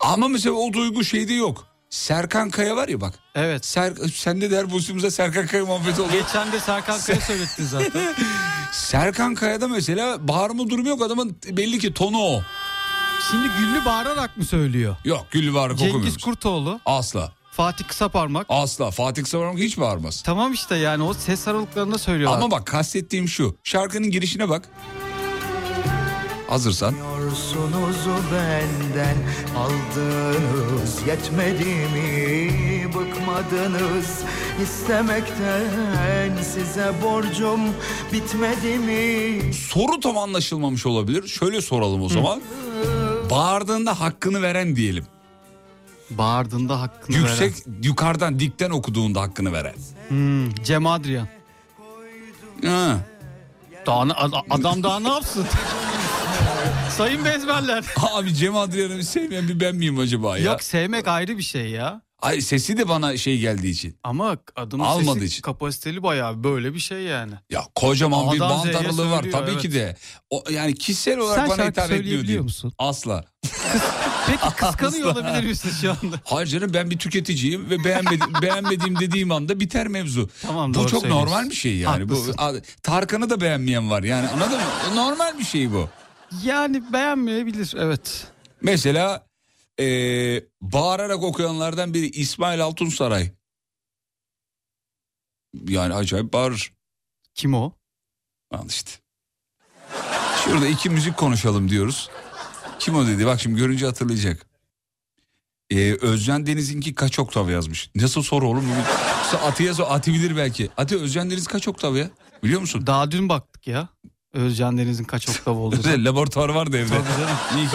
Ama mesela o duygu şeyde yok. Serkan Kaya var ya bak. Evet. Ser, sen de der boşumuza Serkan Kaya muhabbeti oldu. Geçen de Serkan Kaya söylettin zaten. Serkan Kaya'da mesela bağırma durumu yok adamın belli ki tonu o. Şimdi Güllü bağırarak mı söylüyor? Yok Güllü bağırarak Cengiz okumuyoruz. Kurtoğlu, Asla. Fatih Kısaparmak. Asla. Fatih Kısaparmak hiç bağırmaz. Tamam işte yani o ses aralıklarında söylüyorlar. Ama bak kastettiğim şu. Şarkının girişine bak. Hazırsan. Benden aldınız yetmedi mi bıkmadınız istemekten size borcum bitmedi mi Soru tam anlaşılmamış olabilir. Şöyle soralım o zaman. Bağırdığında hakkını veren diyelim. Bağırdığında hakkını Yüksek yukarıdan dikten okuduğunda hakkını veren. Hmm, Cem Adrian. Ha. Daha ne- ad- adam daha ne yapsın? Sayın bezberler. Abi Cem Adrian'ı sevmeyen bir ben miyim acaba ya? Yok sevmek ayrı bir şey ya. Ay sesi de bana şey geldiği için. Ama adamın Almadığı sesi için. kapasiteli bayağı böyle bir şey yani. Ya kocaman bir A'dan Z'ye aralığı var söylüyor, tabii evet. ki de. O, yani kişisel olarak Sen bana şarkı hitap etmiyor söyleyebiliyor diyeyim. musun? Asla. Peki kıskanıyor olabilir misin şu anda? Hayır canım ben bir tüketiciyim ve beğenmedim, beğenmediğim dediğim anda biter mevzu. Tamam, bu çok normal bir şey yani. Haklısın. Bu Tarkan'ı da beğenmeyen var yani anladın mı? Normal bir şey bu. Yani beğenmeyebilir evet. Mesela eee, bağırarak okuyanlardan biri İsmail Altunsaray. Yani acayip bağırır. Kim o? Al işte. Şurada iki müzik konuşalım diyoruz. Kim o dedi? Bak şimdi görünce hatırlayacak. Ee, Özcan Deniz'inki kaç oktav yazmış? Nasıl soru oğlum? Atiye sor, Ati bilir belki. Ati Özcan Deniz kaç oktav ya? Biliyor musun? Daha dün baktık ya. Özcan Deniz'in kaç oktav olduğunu. Laboratuvar vardı evde.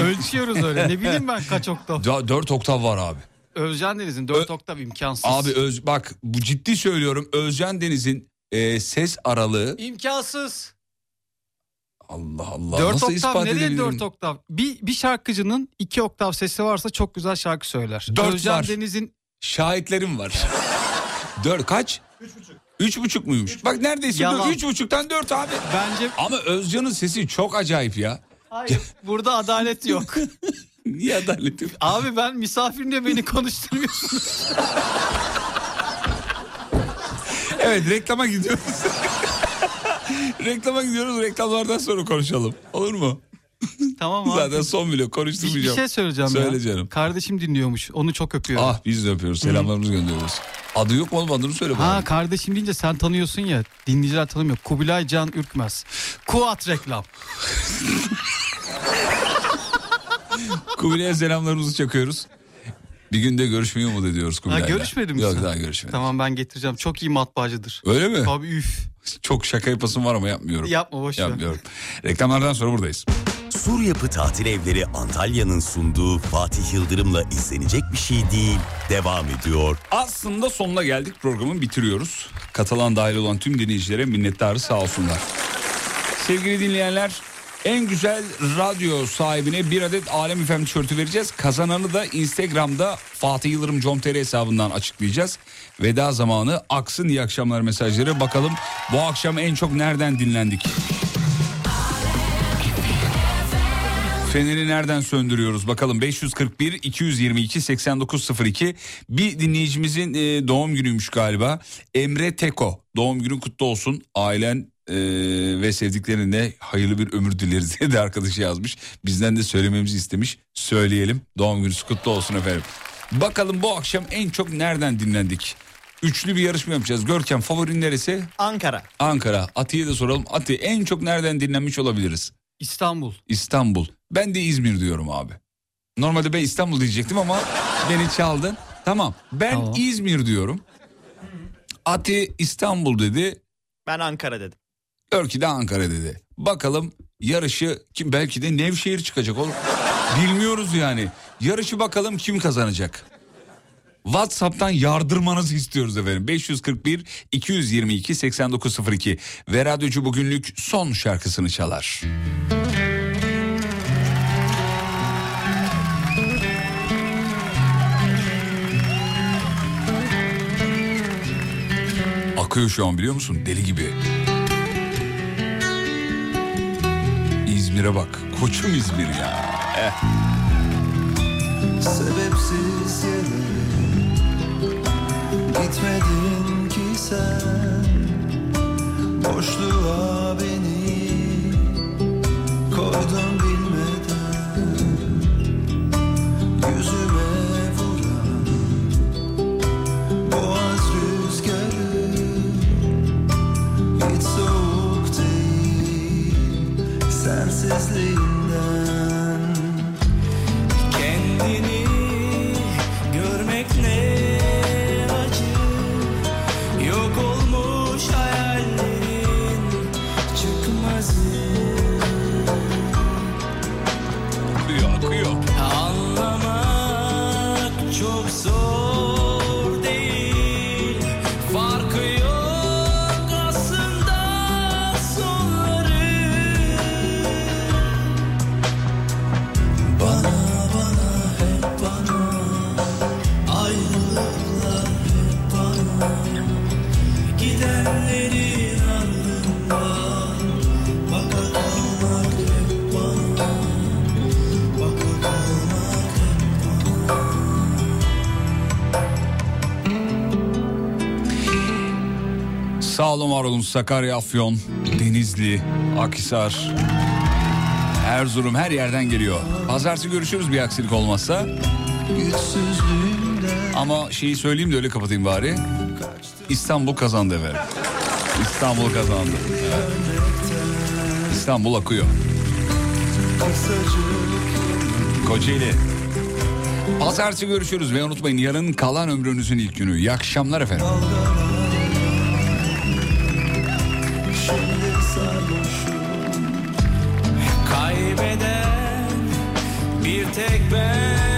Ölçüyoruz öyle. Ne bileyim ben kaç oktav. Da- Dört oktav var abi. Özcan Deniz'in 4 oktav imkansız. Abi öz, bak bu ciddi söylüyorum. Özcan Deniz'in e, ses aralığı İmkansız. Allah Allah 4 nasıl oktav ispat nereye edebilirim? 4 oktav? Bir, bir şarkıcının 2 oktav sesi varsa çok güzel şarkı söyler. Dört Özcan var. Deniz'in Şahitlerim var. Dört kaç? Üç buçuk. Üç buçuk muymuş? Bak neredeyse Yalan. dört, üç buçuktan dört abi. Bence Ama Özcan'ın sesi çok acayip ya. Hayır burada adalet yok. Niye adalet yok? Abi ben misafirimle beni konuşturmuyorsunuz. Evet reklama gidiyoruz. reklama gidiyoruz reklamlardan sonra konuşalım. Olur mu? tamam abi. Zaten son bile Bir, bir konuşturmayacağım. şey söyleyeceğim Söyle ya. canım. Kardeşim dinliyormuş. Onu çok öpüyorum. Ah biz de öpüyoruz. Selamlarımızı gönderiyoruz. Adı yok mu oğlum adını söyle bana. Ha kardeşim deyince sen tanıyorsun ya. Dinleyiciler tanımıyor. Kubilay Can Ürkmez. Kuat reklam. Kubilay'a selamlarımızı çakıyoruz. Bir günde görüşmeyi umut ediyoruz Ha, Kubilay'la. görüşmedin mi Yok sen? daha görüşmedim. Tamam ben getireceğim. Çok iyi matbaacıdır. Öyle mi? Tabii üf. Çok şaka yapasım var ama yapmıyorum. Yapma boş ver. Yapmıyorum. Reklamlardan sonra buradayız. Sur Yapı Tatil Evleri Antalya'nın sunduğu Fatih Yıldırım'la izlenecek bir şey değil. Devam ediyor. Aslında sonuna geldik programı bitiriyoruz. Katılan dahil olan tüm dinleyicilere minnettarız sağ olsunlar. Sevgili dinleyenler en güzel radyo sahibine bir adet Alem Efem tişörtü vereceğiz. Kazananı da Instagram'da Fatih Yıldırım com.tr hesabından açıklayacağız. Veda zamanı. Aksın iyi akşamlar mesajları. Bakalım bu akşam en çok nereden dinlendik? Feneri nereden söndürüyoruz? Bakalım 541 222 8902 bir dinleyicimizin e, doğum günüymüş galiba. Emre Teko. Doğum günün kutlu olsun. Ailen e, ve sevdiklerine hayırlı bir ömür dileriz diye de arkadaşı yazmış. Bizden de söylememizi istemiş. Söyleyelim. Doğum gününüz kutlu olsun efendim. Bakalım bu akşam en çok nereden dinlendik üçlü bir yarışma yapacağız Görkem favorin neresi Ankara. Ankara Ati'ye de soralım Ati en çok nereden dinlenmiş olabiliriz İstanbul. İstanbul. Ben de İzmir diyorum abi. Normalde ben İstanbul diyecektim ama beni çaldın. Tamam. Ben Tamam. İzmir diyorum. Ati İstanbul dedi. Ben Ankara dedim. Örki de Ankara dedi. Bakalım yarışı kim belki de Nevşehir çıkacak oğlum. Bilmiyoruz yani. Yarışı bakalım kim kazanacak. WhatsApp'tan yardırmanızı istiyoruz efendim. 541 222 8902 ve radyocu bugünlük son şarkısını çalar. Akıyor şu an biliyor musun? Deli gibi. İzmir'e bak. Koçum İzmir ya. Eh. Sebepsiz yere Gitmedin ki sen. Boşluğa beni Koydun bilmeden. Yüzüme vuran Boğaz rüzgarı Hiç soğuk değil. Sensizliğinden Sağ olun var olun Sakarya, Afyon, Denizli, Akhisar, Erzurum her yerden geliyor. Pazartesi görüşürüz bir aksilik olmazsa. Ama şeyi söyleyeyim de öyle kapatayım bari. İstanbul kazandı efendim. İstanbul kazandı. İstanbul akıyor. Kocaeli. Pazartesi görüşürüz ve unutmayın yarın kalan ömrünüzün ilk günü. İyi akşamlar efendim. Sarhoşum Kaybeden bir tek ben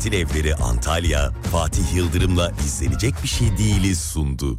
Tatil Evleri Antalya, Fatih Yıldırım'la izlenecek bir şey değiliz sundu.